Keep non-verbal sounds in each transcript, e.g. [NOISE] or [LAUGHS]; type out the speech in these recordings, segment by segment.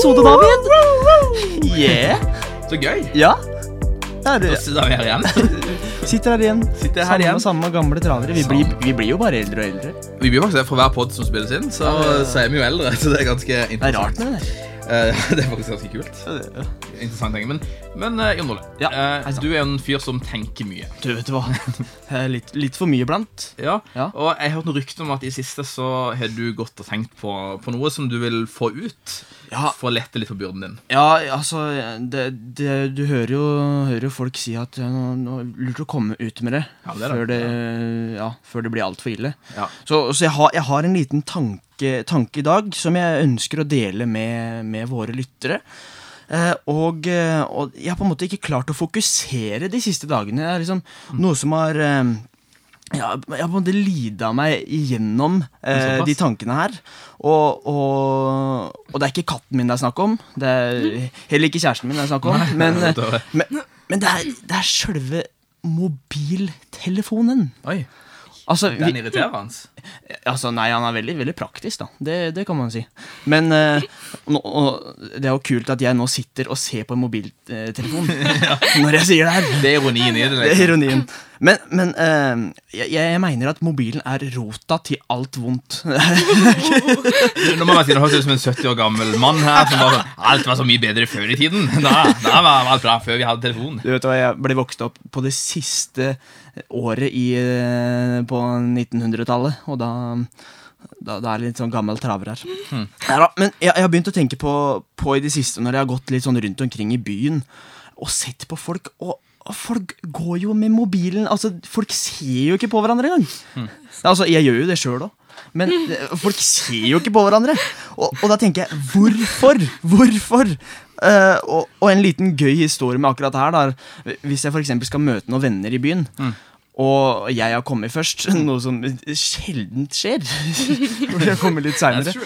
episode, David. Yeah. Så gøy. Ja. Her, det, Så sitter vi her igjen. [LAUGHS] sitter her igjen. Sitter her samme, igjen. samme gamle travere. Vi vi blir jo bare eldre og eldre. Vi blir faktisk det for hver pod som spilles inn, så, ja, er vi jo eldre. [LAUGHS] Så det er ganske interessant. Det er rart med det. Eh, [LAUGHS] det er faktisk ganske kult. Interessant ting. Men, men uh, Jon Ole, Ja, eh, du er en fyr som tenker mye. Du, vet hva. Litt, litt for mye iblant. Ja, Ja. Og jeg har hørt noen rykter om at i siste så har du gått og tenkt på, på noe som du vil få ut. Ja. For å lette litt på byrden din. Ja, altså det, det, Du hører jo, hører jo folk si at nå, nå lurt å komme ut med det, Ja, det før, det ja, før det blir altfor ille. Ja. Så, så jeg, har, jeg har en liten tanke, tanke i dag som jeg ønsker å dele med, med våre lyttere. Eh, og, eh, og jeg har på en måte ikke klart å fokusere de siste dagene. Det er liksom noe som har eh, ja, jeg har på en måte lida meg igjennom eh, de tankene her. Og, og, og det er ikke katten min det er snakk om. Det er heller ikke kjæresten min det er snakk om. men, det er men, men det er, det er sjølve mobiltelefonen. Oi, Altså, Den irriterer hans. Altså, nei, han er veldig, veldig praktisk, da. Det, det kan man si. Men eh, nå, det er jo kult at jeg nå sitter og ser på en mobiltelefon [LAUGHS] [LAUGHS] når jeg sier det her. Det er ironien i det. Det er Liksom. ironien. Men, men eh, jeg, jeg mener at mobilen er rota til alt vondt. [LAUGHS] Nå må jeg si, Det høres ut som en 70 år gammel mann her som bare sånn Alt var så mye bedre før i tiden. Da, da var alt bra før vi hadde telefon. Du vet hva, Jeg ble vokst opp på det siste året i, eh, på 1900-tallet, og da, da, da er det litt sånn gammel traver her. Neida, men jeg, jeg har begynt å tenke på, på i det siste, når jeg har gått litt sånn rundt omkring i byen, og sett på folk, og, folk går jo med mobilen Altså, folk ser jo ikke på hverandre engang. Altså, jeg gjør jo det sjøl òg. Men eh, folk ser jo ikke på hverandre. Og, og da tenker jeg, hvorfor? Hvorfor? Uh, og, og en liten gøy historie med akkurat det her. Da. Hvis jeg f.eks. skal møte noen venner i byen, og jeg har kommet først, [LAUGHS] noe som sjelden skjer [LAUGHS] Hvor jeg kommer litt seinere. [LAUGHS]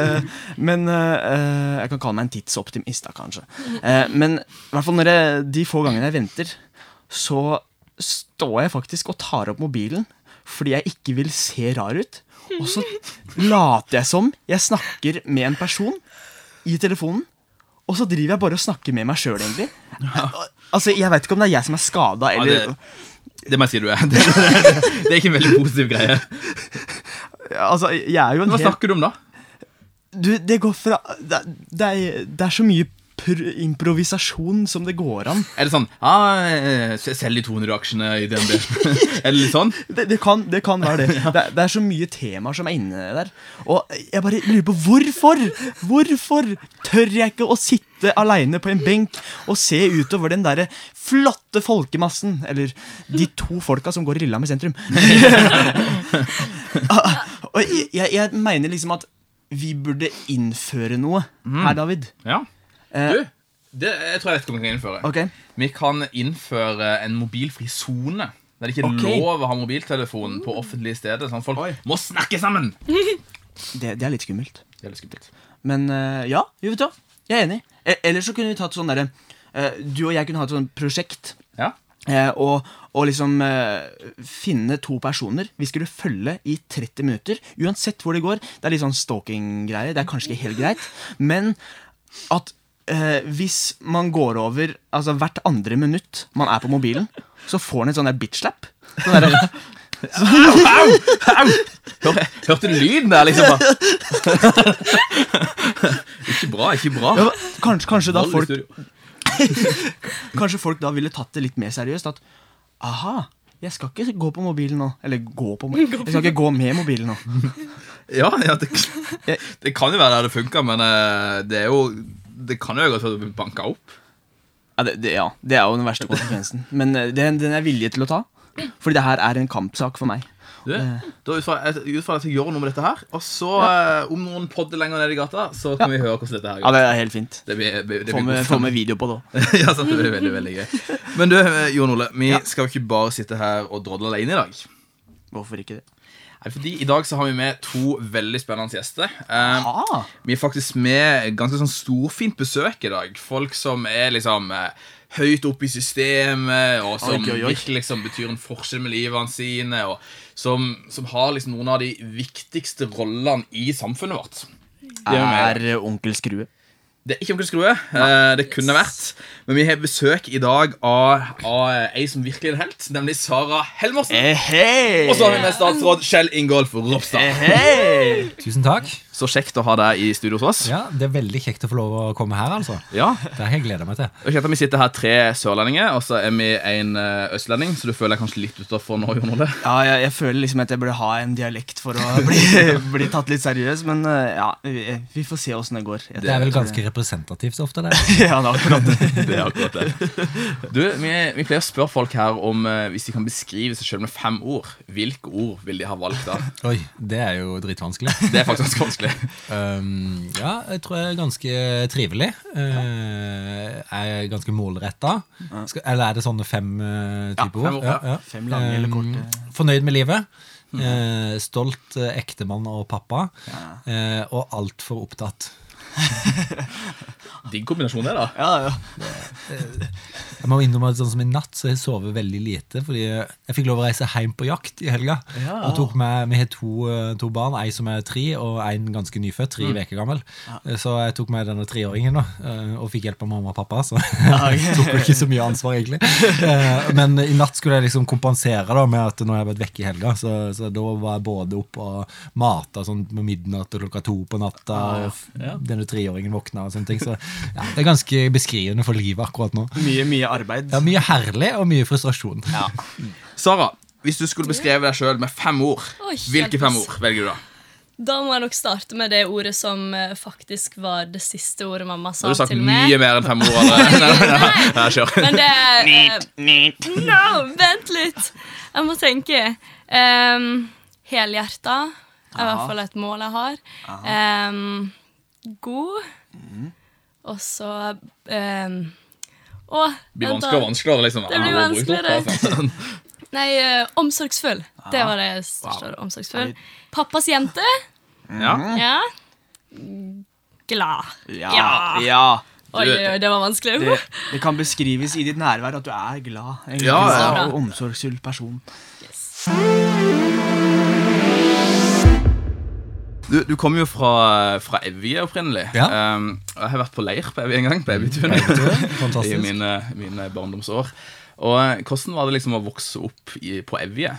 Eh, men eh, Jeg kan kalle meg en tidsoptimist, da, kanskje. Eh, men i hvert fall når jeg, de få gangene jeg venter, så står jeg faktisk og tar opp mobilen fordi jeg ikke vil se rar ut. Og så later jeg som jeg snakker med en person i telefonen. Og så driver jeg bare og snakker med meg sjøl, egentlig. Altså, Jeg vet ikke om det er jeg som er skada, eller det, det må jeg si du er. [LAUGHS] Det, det, det er ikke en veldig positiv greie. Altså, jeg er jo en Hva helt snakker du om da? Du, det går fra Det, det, er, det er så mye improvisasjon som det går an. Er det sånn ah, eh, Selg de 200 aksjene i DNB. [LAUGHS] er det litt sånn? Det, det, kan, det kan være det. [LAUGHS] det. Det er så mye temaer som er inne der. Og jeg bare lurer på hvorfor! Hvorfor tør jeg ikke å sitte aleine på en benk og se utover den derre flotte folkemassen? Eller de to folka som går i Lillehammer sentrum. [LAUGHS] Ah, og jeg, jeg, jeg mener liksom at vi burde innføre noe her, David. Ja. Eh, Du, det, jeg tror jeg vet hva vi kan innføre. Okay. Vi kan innføre en mobilfri sone. Der det ikke er Ok. lov å ha mobiltelefon på offentlige steder. Sånn folk Oi. må snakke sammen. [LAUGHS] det, det er litt skummelt. Det er litt skummelt. Men uh, ja, jo, vet du. Jeg er enig. E Eller så kunne vi tatt sånn derre uh, Du og jeg kunne ha et sånt prosjekt. Ja. Uh, og, og liksom finne to personer vi skulle følge i 30 minutter. Uansett hvor det går. Det er litt sånn stalking-greier. Det er kanskje ikke helt greit. Men at eh, hvis man går over Altså hvert andre minutt man er på mobilen, så får han et sånn der bitch-slap. Sånn Au! Au! Hør, hørte du lyden der, liksom? bare? ikke bra, ikke bra. ja, kanskje, kanskje da Vold i folk studio. [LAUGHS] Kanskje folk da ville tatt det litt mer seriøst. At aha, jeg skal ikke gå på mobilen nå. Eller gå på mobilen. [LAUGHS] Jeg skal ikke gå med mobilen nå. Ja, ja det, det kan jo være der det funker, men eh, det er jo Det kan jo godt være du blir banka opp. Ja det, det, ja, det er jo den verste konsekvensen. Men eh, den, den er villig til å ta. Fordi det her er en kampsak for meg. Du, da utfordrer jeg til å gjøre jeg gjør noe med dette her, og så eh, om noen podder lenger ned i gata, så kan vi høre hvordan dette her Ja, det er helt fint. Det blir, det blir Få med, få med video på da. [LAUGHS] ja, sant, det blir veldig, veldig gøy. Men du, eh, Jon Ole, vi skal jo ikke bare sitte her og drodle alene i dag. Hvorfor ikke det? Fordi I dag så har vi med to veldig spennende gjester. Eh, vi er faktisk med ganske sånn storfint besøk i dag. Folk som er liksom eh, høyt oppe i systemet, og som Oi, oi, oi. virkelig liksom betyr en forskjell med livene sine. Og som, som har liksom noen av de viktigste rollene i samfunnet vårt. gjør er onkel Skrue. Det er ikke Onkel Skrue. Eh, det kunne vært. Men vi har besøk i dag av, av ei som virkelig er en helt, nemlig Sara Helmersen. Eh, Hei! Og så har vi med statsråd Kjell Ingolf Ropstad. Hey. [LAUGHS] Tusen takk. Så kjekt å ha deg i studio hos oss. Ja, Det er veldig kjekt å få lov å komme her, altså. Ja, Det har jeg gleda meg til. og kjent at Vi sitter her tre sørlendinger, og så er vi en eh, østlending, så du føler deg kanskje litt utafor nå, Jon Ole? Ja, jeg, jeg føler liksom at jeg burde ha en dialekt for å [LAUGHS] bli, bli tatt litt seriøs, men eh, ja, vi, vi får se åssen det går. Det er vel ganske representativt så ofte, det. [LAUGHS] Ja, det er akkurat det. Det er akkurat det. Du, vi, vi pleier å spørre folk her om eh, hvis de kan beskrive seg selv med fem ord. Hvilke ord vil de ha valgt da? [LAUGHS] Oi, det er jo dritvanskelig. [LAUGHS] Det er faktisk vanskelig. Um, ja, jeg tror jeg er ganske trivelig. Uh, er ganske målretta. Ja. Eller er det sånne fem uh, typer fem ord? ja. Fem lange eller Um, korte. Fornøyd med livet. Uh, stolt ektemann og pappa. ja. og altfor opptatt. [LAUGHS] Digg kombinasjon, det, da. Ja, ja. Jeg må innrømme at sånn som i natt så har jeg sovet veldig lite. Fordi jeg fikk lov å reise hjem på jakt i helga. Ja. Og tok med, Vi har to, eh, to barn, ei som er tre, og en ganske nyfødt. Tre uker gammel. Så jeg tok med denne treåringen da, eh, og fikk hjelp av mamma og pappa. Så [LAUGHS] jeg tok ikke så mye ansvar, egentlig. Eh, Men i natt skulle jeg liksom kompensere da med at nå har jeg vært vekke i helga. Så, så da var jeg både opp og mata sånn på midnatt og klokka to på natta. Og ja. denne treåringen våkna og sånne ting. Så ja, det er ganske beskrivende for livet akkurat nå. Mye, mye arbeid. Ja, Mye herlig og mye frustrasjon. Ja. Sara, hvis du skulle beskreve deg sjøl med fem ord, Oi, hvilke fem ord velger du da? Da må jeg nok starte med det ordet som eh, faktisk var det siste ordet mamma sa Har meg du sagt mye mer enn fem ord? [LAUGHS] Kjør. Men det er [LAUGHS] [LAUGHS] No, vent litt! Jeg må tenke. Um, Helhjerta er i hvert fall et mål jeg har. Em, god. Og så um, Å, Det blir vent vanskeligere og vanskeligere. Liksom. Det blir vanskeligere. [LAUGHS] Nei, uh, omsorgsfull. Det var det jeg står. Omsorgsfull. Pappas jente. Ja. Ja. Glad. Ja. Ja. ja. Oi, oi, det var vanskelig. Det, det kan beskrives i ditt nærvær at du er glad. En Ja, glad ja. og omsorgsfull person. Du, du kommer jo fra, fra Evje opprinnelig. Ja. Um, jeg har vært på leir på Evje en gang. på Evjetun. [LAUGHS] I mine, mine barndomsår. Og eh, Hvordan var det liksom å vokse opp i, på Evje?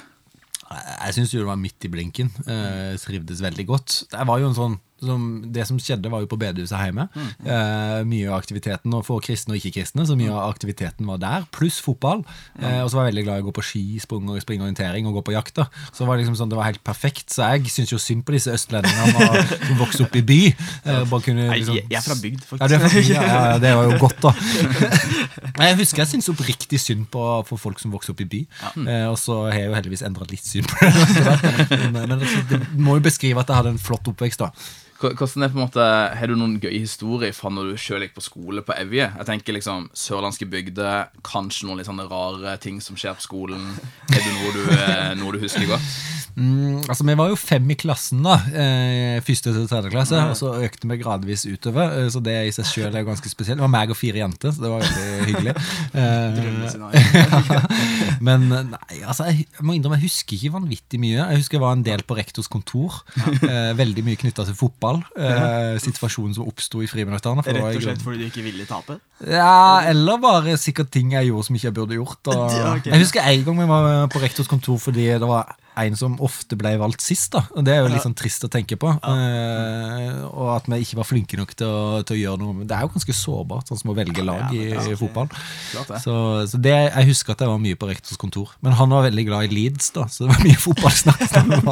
Jeg syns det var midt i blinken. Uh, trivdes veldig godt. Det var jo en sånn som, Det som skjedde, var jo på bedehuset hjemme. Eh, mye av aktiviteten, og for kristne og ikke-kristne, så mye av aktiviteten var der. Pluss fotball. Eh, og så var jeg veldig glad i å gå på ski, sprung- og springorientering og gå på jakt. da Så det var liksom sånn, det var helt perfekt. Så jeg syns jo synd på disse østlendingene som vokste opp i by. Eh, bare kunne liksom jeg, jeg er fra bygd, ja, det, er faktisk. for, ja, ja, ja, det var jo godt, da. [LAUGHS] Jeg husker jeg syntes oppriktig synd på for folk som vokser opp i by. Eh, og så har jeg jo heldigvis endret litt syn på det. [LAUGHS] men, men det, det må jo beskrive at jeg hadde en flott oppvekst. da Hvordan er på en måte, Har du noen gøye historier fra når du selv gikk på skole på Evje? Jeg tenker liksom Sørlandske bygder, kanskje noen litt sånne rare ting som skjer på skolen. Er det noe du, eh, noe du husker godt? Mm, altså Vi var jo fem i klassen, da eh, første til tredje klasse. Og så økte vi gradvis utover. Eh, så det i seg selv er ganske spesielt. Det var meg og fire jenter, så det var veldig hyggelig. [LAUGHS] [LAUGHS] Men nei, altså jeg, må innrømme, jeg husker ikke vanvittig mye. Jeg husker jeg var en del på rektors kontor. Veldig mye knytta til fotball. Eh, situasjonen som oppsto i friminuttene. for Rett og slett fordi du ikke ville tape? Ja, eller bare sikkert ting jeg gjorde som ikke jeg burde gjort. Og... Ja, [LAUGHS] ok. Jeg husker en gang vi var på rektors kontor fordi det var en som ofte ble valgt sist. da Og Det er jo litt sånn trist å tenke på. Eh, og at vi ikke var flinke nok til å, til å gjøre noe. Men det er jo ganske sårbart, sånn som å velge lag i, i fotball. Det. Så, så det, jeg husker at jeg var mye på rektors kontor. Men han var veldig glad i Leeds, da så det var mye [LAUGHS] fotballsnakk.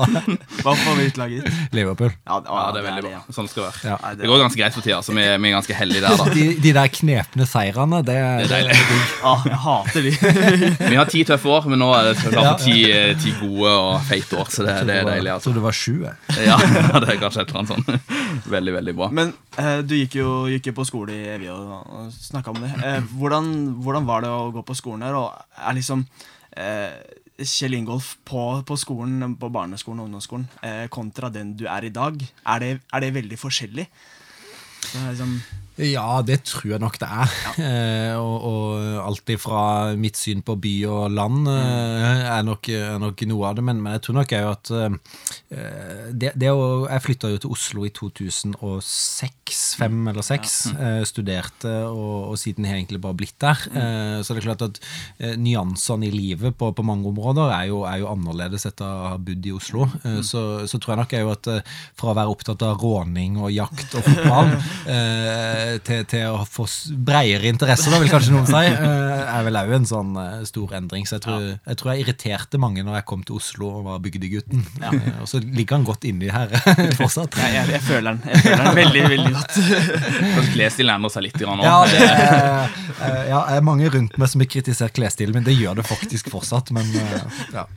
[LAUGHS] Hva favorittlaget ditt? Liverpool. Ja, Ja, det er veldig bra. Sånn skal det være. Ja. Det går ganske greit for tida, så vi, vi er ganske heldige der, da. De, de der knepne seirene, det, Det er deilig. Ah, jeg hater de. [LAUGHS] Vi har ti tøffe år, men nå er det klart Ja, for ti, eh, ti gode og feite år, så det, det er deilig. Så du var sju. jeg. [LAUGHS] Ja, det er kanskje et eller annet sånn. [LAUGHS] Veldig, veldig bra. Men eh, du gikk jo, gikk jo på skole i Evje og, og snakka om det. Eh, hvordan, hvordan var det å gå på skolen der? Og er liksom eh, Kjell Ingolf på, på skolen, på barneskolen og ungdomsskolen, eh, kontra den du er i dag, er det, er det veldig forskjellig? Så, liksom, Ja, det tror jeg nok det er. Ja. [LAUGHS] og, og alt ifra mitt syn på by og land eh, er, nok, er nok noe av det. Men, men jeg tror nok òg at eh, det, det å, Jeg flytta jo til Oslo i 2006, fem eller seks. Eh, studerte, og, og, siden har jeg egentlig bare blitt der. Eh, så det er klart at eh, nyansene i livet på, på mange områder er jo, er jo, annerledes etter å ha bodd i Oslo. Så, så, tror jeg nok er jo at fra å være opptatt av råning og jakt og fotball [LAUGHS] til, til, å få bredere interesser, da vil kanskje noen si, [LAUGHS] er vel òg en sånn stor endring. Så jeg tror, jeg tror, jeg irriterte mange når jeg kom til Oslo og var bygdegutten. Ja. Og så ligger han godt inni her [LAUGHS] fortsatt. Ja, jeg, jeg, føler den, jeg føler den veldig, veldig godt. [LAUGHS] Kanskje klesstilen endrer seg litt nå. Ja, det er, ja, er mange rundt meg som har kritisert klesstilen min. Det gjør det faktisk fortsatt, men ja.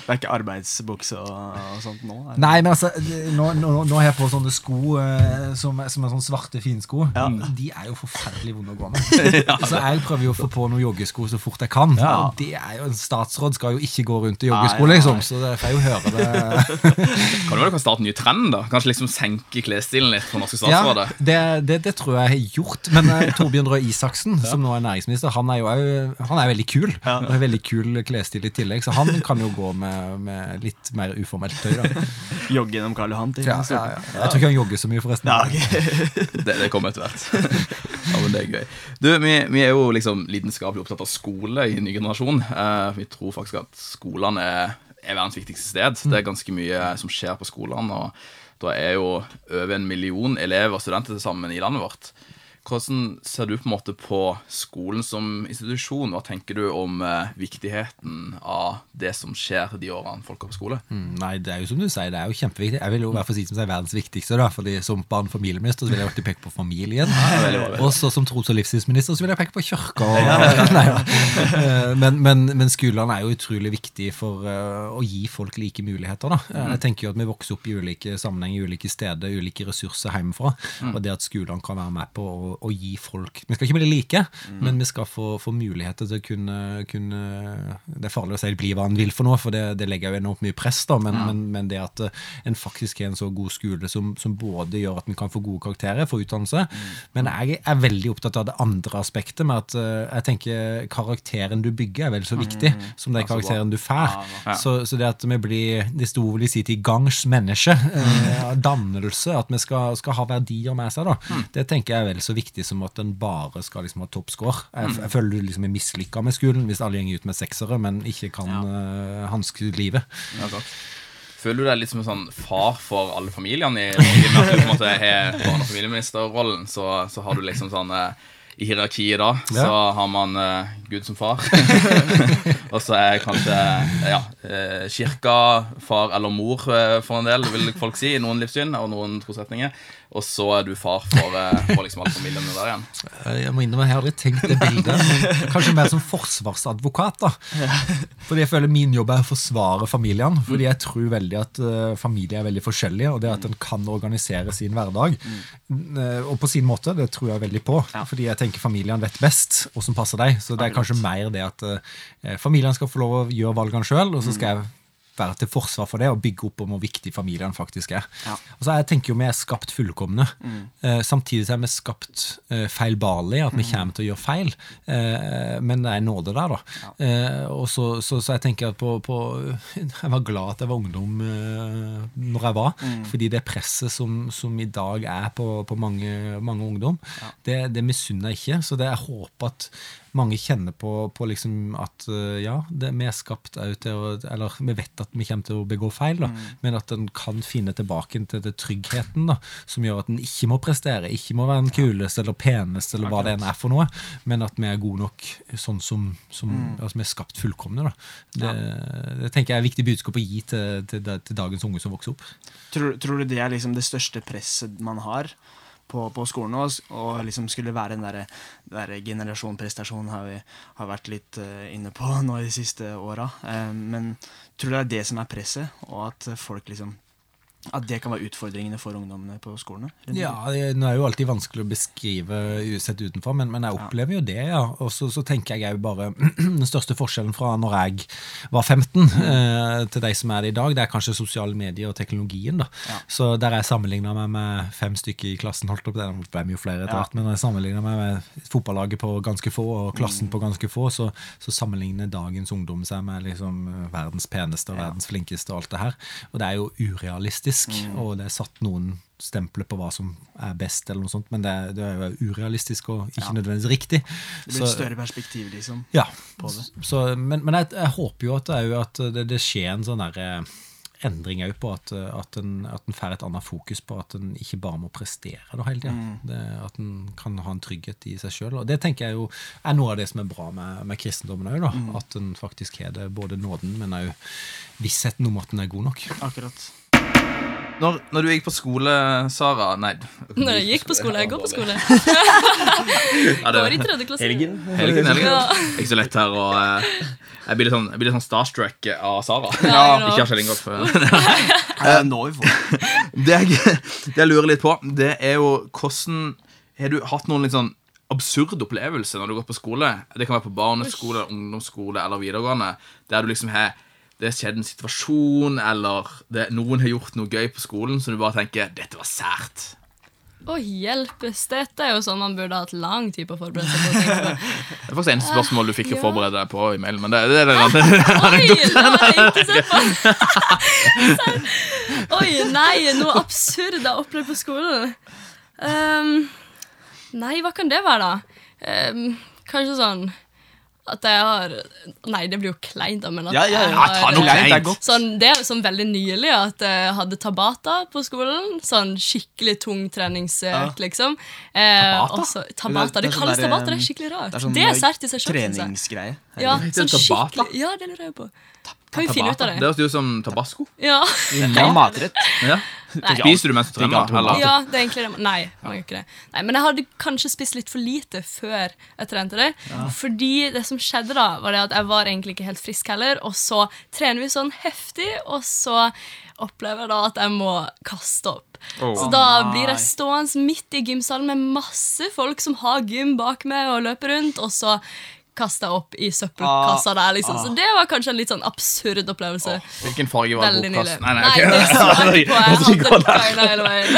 Det er ikke arbeidsbukse og, og, sånt nå? Nei, men altså, nå, nå, nå har jeg på sånne sko eh, som, som, er sånne svarte finsko. Ja. De er jo forferdelig vonde å gå med. [LAUGHS] ja, så jeg prøver jo å få på noen joggesko så fort jeg kan. Ja. Det er jo, En statsråd skal jo ikke gå rundt i joggesko, liksom, så det får jeg jo høre det. [LAUGHS] kan du vel starte en ny trend? da? Kanskje liksom senke klesstilen litt for norske statsråder? Ja, det, det, det, tror jeg jeg har gjort. Men uh, [LAUGHS] Torbjørn Røe Isaksen, som nå er næringsminister, han er jo han er veldig kul. Han har veldig kul klesstil i tillegg, så han kan jo gå med med, litt mer uformelt tøy. da [LAUGHS] Jogge gjennom Karl Johan? Ja, ja, ja. Jeg tror ikke han jogger så mye, forresten. Okay. [LAUGHS] det, det, kommer etter hvert. ja, men det er gøy. Du, vi, vi, er jo liksom lidenskapelig opptatt av skole i ny generasjon. Uh, vi tror faktisk at skolene er, er verdens viktigste sted. Det er ganske mye som skjer på skolene. og Da er jo over en million elever og studenter til sammen i landet vårt. Hvordan ser du på en måte på skolen som institusjon? Hva tenker du om eh, viktigheten av det som skjer de årene folk går på skole? Mm, nei, det er jo som du sier, det er jo kjempeviktig. Jeg vil jo i hvert fall si som sier verdens viktigste. da, fordi Som barn- og familieminister så vil jeg alltid peke på familien. og så som tros- og livssynsminister så vil jeg peke på kirka. [LAUGHS] Eh, men, men, men skolene er jo utrolig viktige for uh, å gi folk like muligheter. da. Mm. Jeg tenker jo at Vi vokser opp i ulike sammenhenger, ulike steder, ulike ressurser hjemmefra. Mm. Og det at skolene kan være med på å å gi folk Vi skal ikke bli like, mm. men vi skal få, få, muligheter til å kunne, kunne, Det er farlig å si bli hva en vil for noe, for det, det legger jo enormt mye press, da, men, ja. men, men, det at uh, en faktisk har en så god skole som, som, både gjør at en kan få gode karakterer, få utdannelse, mm. men jeg er veldig opptatt av det andre aspektet med at uh, jeg tenker karakteren du bygger, er vel så viktig mm. som den karakteren du får. Ja, så, så, det at vi blir det store vil si til gangs menneske, eh, dannelse, at vi skal, skal, ha verdier med seg, da, mm. det tenker jeg er vel så viktig viktig som at en bare skal liksom ha toppscore. Jeg, jeg, føler du liksom er mislykka med skolen hvis alle gjenger ut med seksere, men ikke kan ja. uh, hanske livet. Ja, Føler du deg litt som en sånn far for alle familiene i Norge? Med at du på en måte har barne- og familieministerrollen, så, så har du liksom sånn uh, i hierarkiet da, ja. så har man uh, Gud som far. [LAUGHS] og så er kanskje ja, uh, kirka far eller mor uh, for en del, vil folk si, i noen livssyn og noen trosretninger. Og så er du far for, for liksom alle familiene der igjen. Jeg må innrømme, jeg har aldri tenkt det bildet. Men kanskje mer som forsvarsadvokat. da. Fordi jeg føler min jobb er å forsvare familiene. Fordi jeg tror veldig at familier er veldig forskjellige, og det at en kan organisere sin hverdag. Og på sin måte, det tror jeg veldig på. Fordi jeg tenker familien familiene vet best hva som passer deg. Så det er kanskje mer det at familien familiene skal få lov å gjøre valgene sjøl, og så skal jeg være til forsvar for det og bygge opp om hvor viktig familien faktisk er. Ja. Altså, jeg tenker jo Vi er skapt fullkomne. Mm. Eh, samtidig så er vi skapt eh, feilbarlige, at vi mm. kommer til å gjøre feil. Eh, men det er nåde der, da. Ja. Eh, og så, så, så, jeg tenker på, på, [LAUGHS] Jeg var glad at jeg var ungdom eh, når jeg var. Mm. Fordi det presset som, som, i dag er på, på mange, mange, ungdom, ja. det, det misunner jeg ikke. Så det, jeg håper at mange kjenner på, på liksom at uh, ja, det, vi er skapt til å Eller vi vet at vi kommer til å begå feil, da, mm. men at en kan finne tilbake til det tryggheten da, som gjør at en ikke må prestere, ikke må være den kuleste eller peneste eller hva det enn er for noe, men at vi er gode nok sånn som, som mm. altså, vi er skapt fullkomne. Da. Det, ja. det, tenker jeg er et viktig budskap å gi til, til, til dagens unge som vokser opp. Tror, tror, du det er liksom det største presset man har? På, på skolen også, og liksom skulle være den derre der generasjon prestasjon har vi har vært litt uh, inne på [LAUGHS] nå de siste åra. Uh, men tror det er det som er presset, og at folk liksom At det kan være utfordringene for ungdommene på skolene? Ja, det, det er jo alltid vanskelig å beskrive sett utenfor, men, men jeg opplever jo det, ja. Og så, så tenker jeg jo bare [CLEARS THROAT] Den største forskjellen fra når jeg var 15 eh, til de som er det i dag, det er kanskje sosiale medier og teknologien. da. Så der jeg sammenligna meg med fem stykker i klassen, holdt opp, det ble jo flere etter Ja. hvert, men når jeg sammenligna meg med fotballaget på ganske få og klassen på ganske få, så, så sammenligner dagens ungdom seg med liksom verdens peneste og verdens flinkeste og alt det her. Og det er jo urealistisk, og det er satt noen stempler på hva som er best, eller noe sånt, men det, er- det er jo urealistisk og ikke nødvendigvis riktig. Det blir et større perspektiv, liksom. ja, på det. så, men, men jeg, jeg håper jo at det, er jo at det, det skjer en sånn der, eh, endring òg på at, at, en, at en får et annet fokus på at en ikke bare må prestere da hele tida. Mm. At en kan ha en trygghet i seg sjøl. Det tenker jeg jo er noe av det som er bra med, med kristendommen òg. Mm. At en faktisk har det både nåden, men òg vissheten om at en er god nok. Akkurat. Når, når du gikk på skole, Sara Nei. Når jeg gikk på skole. Jeg går på skole. Ja, det- var [LAUGHS] i tredje klasse. Helgen. Helgen, helgen. Ja. Ikke så lett her å eh, Jeg blir litt sånn, jeg blir litt sånn starstruck av Sara. Ja, Ikke av Kjell Ingolf. [LAUGHS] Eh, får [LAUGHS] Det jeg, det jeg lurer litt på, det er jo hvordan Har du hatt noen litt sånn absurd opplevelse når du går på skole? Det kan være på barneskole, ungdomsskole eller videregående. Der du liksom har det har skjedd en situasjon, eller det, noen har gjort noe gøy på skolen så du bare tenker 'Dette var sært'. Å, hjelpes. Dette er jo sånn man burde hatt lang tid på å forberede seg på. [LAUGHS] Det er faktisk eneste spørsmål du fikk å forberede deg på i mailen. Men det, det, det, andre. Oi, [LAUGHS] det var jeg ikke sett på. Oi, nei, noe absurd jeg har opplevd på skolen. Um, nei, hva kan det være, da? Um, kanskje sånn at jeg har Nei, det blir jo kleint, da, men at Ja, ja, ja. jeg Ja, ta har Kleint er godt. Sånn, det er sånn veldig nylig at jeg hadde tabata på skolen. Sånn skikkelig tung treningsøkt, liksom. Eh, Tabata? Også, tabata, Det det, Det sånn kalles der, tabata, det um, er skikkelig rart. det Det er er, sånn sært i seg sjøl. Treningsgreie. Ja, sånn skikkelig Ja, det lurer jeg på. Kan vi finne ut av Det det? høres ut som tabasco. Ja. Det er matrett. [LAUGHS] Ja. Spiser du mens du trener? Eller? ja, det er egentlig det. Nei, man gjør ikke det. Nei, men jeg hadde kanskje spist litt for lite før jeg trente det. Fordi det som skjedde da, var det at jeg var egentlig ikke helt frisk heller, og så trener vi sånn heftig, og så opplever jeg da at jeg må kaste opp. Oh. Så da Nei. blir jeg stående midt i gymsalen med masse folk som har gym bak meg og løper rundt, og så jeg opp i søppelkassa der, liksom. Så det var kanskje en litt sånn absurd opplevelse. Hvilken farge var Veldig nylig. bokkassen? Nei, nei, Nei, ok. det [LAUGHS] jeg ikke på. Ikke hadde beina hele veien.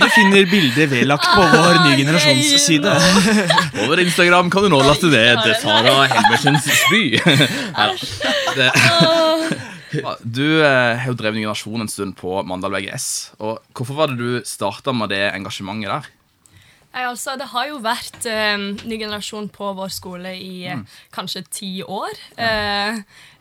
Du finner bildet vedlagt på vår nye Ah, generasjons side. [LAUGHS] Over Instagram kan du nå laste ned Nei, Sara Helmersens. [LAUGHS] Neida. Det- Du eh, har jo drevet Ny Generasjon en stund på Mandal VGS. Og Hvorfor var det du starta med det engasjementet der? Nei, altså, det har jo vært eh, ny generasjon på vår skole i mm. kanskje ti år. Eh,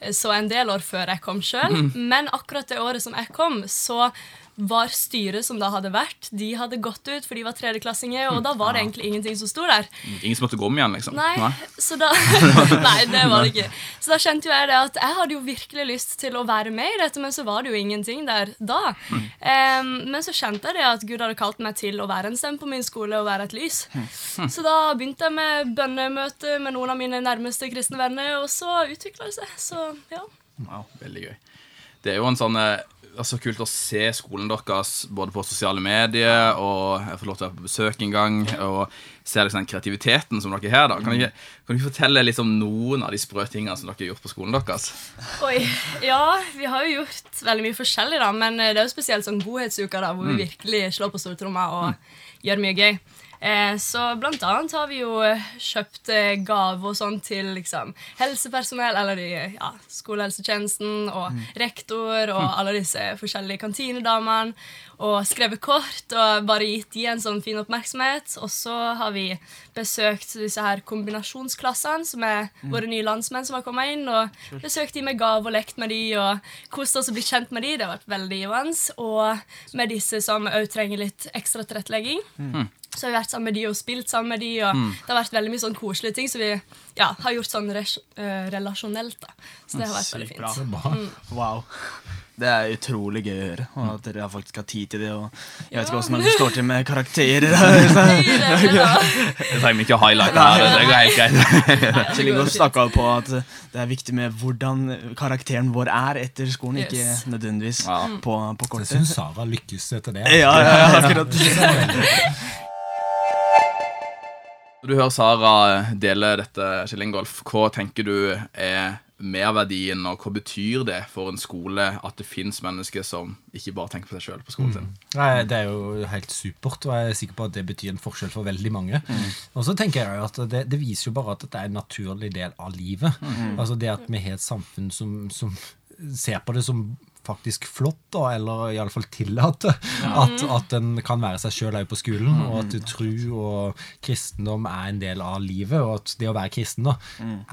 så en del år før jeg kom sjøl. Men akkurat det året som jeg kom, så var styret som da hadde vært, de hadde gått ut, for de var tredjeklassinger, og da var det egentlig ingenting som sto der. Ingen som måtte gå om igjen, liksom? Nei, så da [LAUGHS] Nei, det var det ikke. Så da kjente jo jeg det at jeg hadde jo virkelig lyst til å være med i dette, men så var det jo ingenting der da. Em, men så kjente jeg det at Gud hadde kalt meg til å være en stemme på min skole og være et lys. Så da begynte jeg med bønnemøte med noen av mine nærmeste kristne venner, og så utvikla det seg. Så ja. Wow, veldig gøy. Det er jo en sånn eh, altså, kult å se skolen deres både på sosiale medier, og jeg får lov til å være på besøk en gang, og se liksom, den kreativiteten som dere har. da. Kan dere, kan dere fortelle litt om noen av de sprø tingene som dere har gjort på skolen deres? Oi, ja, vi har jo gjort veldig mye forskjellig, da, men det er jo spesielt sånn godhetsuka, da, hvor vi virkelig slår på stortromma og gjør mye gøy. Eh, så blant annet har vi jo eh, kjøpt eh, gaver og sånn til liksom, helsepersonell, eller i ja, skolehelsetjenesten, og rektor og alle disse forskjellige kantinedamene, og skrevet kort og bare gitt de en sånn fin oppmerksomhet. Og så har vi besøkt disse her kombinasjonsklassene, som er våre nye landsmenn som har kommet inn, og besøkt de med gave og lekt med de, og kost oss og blitt kjent med de. Det har vært veldig givende. Og med disse som òg trenger litt ekstra tilrettelegging. Så har vi vært sammen med de og spilt sammen med de, og det har vært veldig mye sånn koselige ting, så vi ja, har gjort sånn res eh, relasjonelt. da. Så det har vært veldig fint. Bra. [LAUGHS] Wow. Det er utrolig gøy å høre. Og at dere faktisk har tid til det. Og jeg vet ikke hvordan det står til med karakterer. [LAUGHS] Det [LAUGHS] trenger vi ikke å highlighte her. Det går helt greit. Kjell Ingolf snakka på at det er viktig med hvordan karakteren vår er etter skolen, Yes. ikke nødvendigvis Ja. på, på Jeg kortet. syns Sara lykkes etter det. Ja, ja, ja, akkurat. Når du hører Sara dele dette, Kjell Ingolf, hva tenker du er merverdien, og hva betyr det for en skole at det fins mennesker som ikke bare tenker på seg sjøl på skolen sin? Nei, det er jo helt supert, og jeg er sikker på at det betyr en forskjell for veldig mange. Og så tenker jeg jo at det, det viser jo bare at det er en naturlig del av livet. Altså det at vi har et samfunn som, som ser på det som faktisk flott, da, eller iallfall tillater at, at en kan være seg sjøl òg på skolen, og at tro og kristendom er en del av livet, og at det å være kristen da,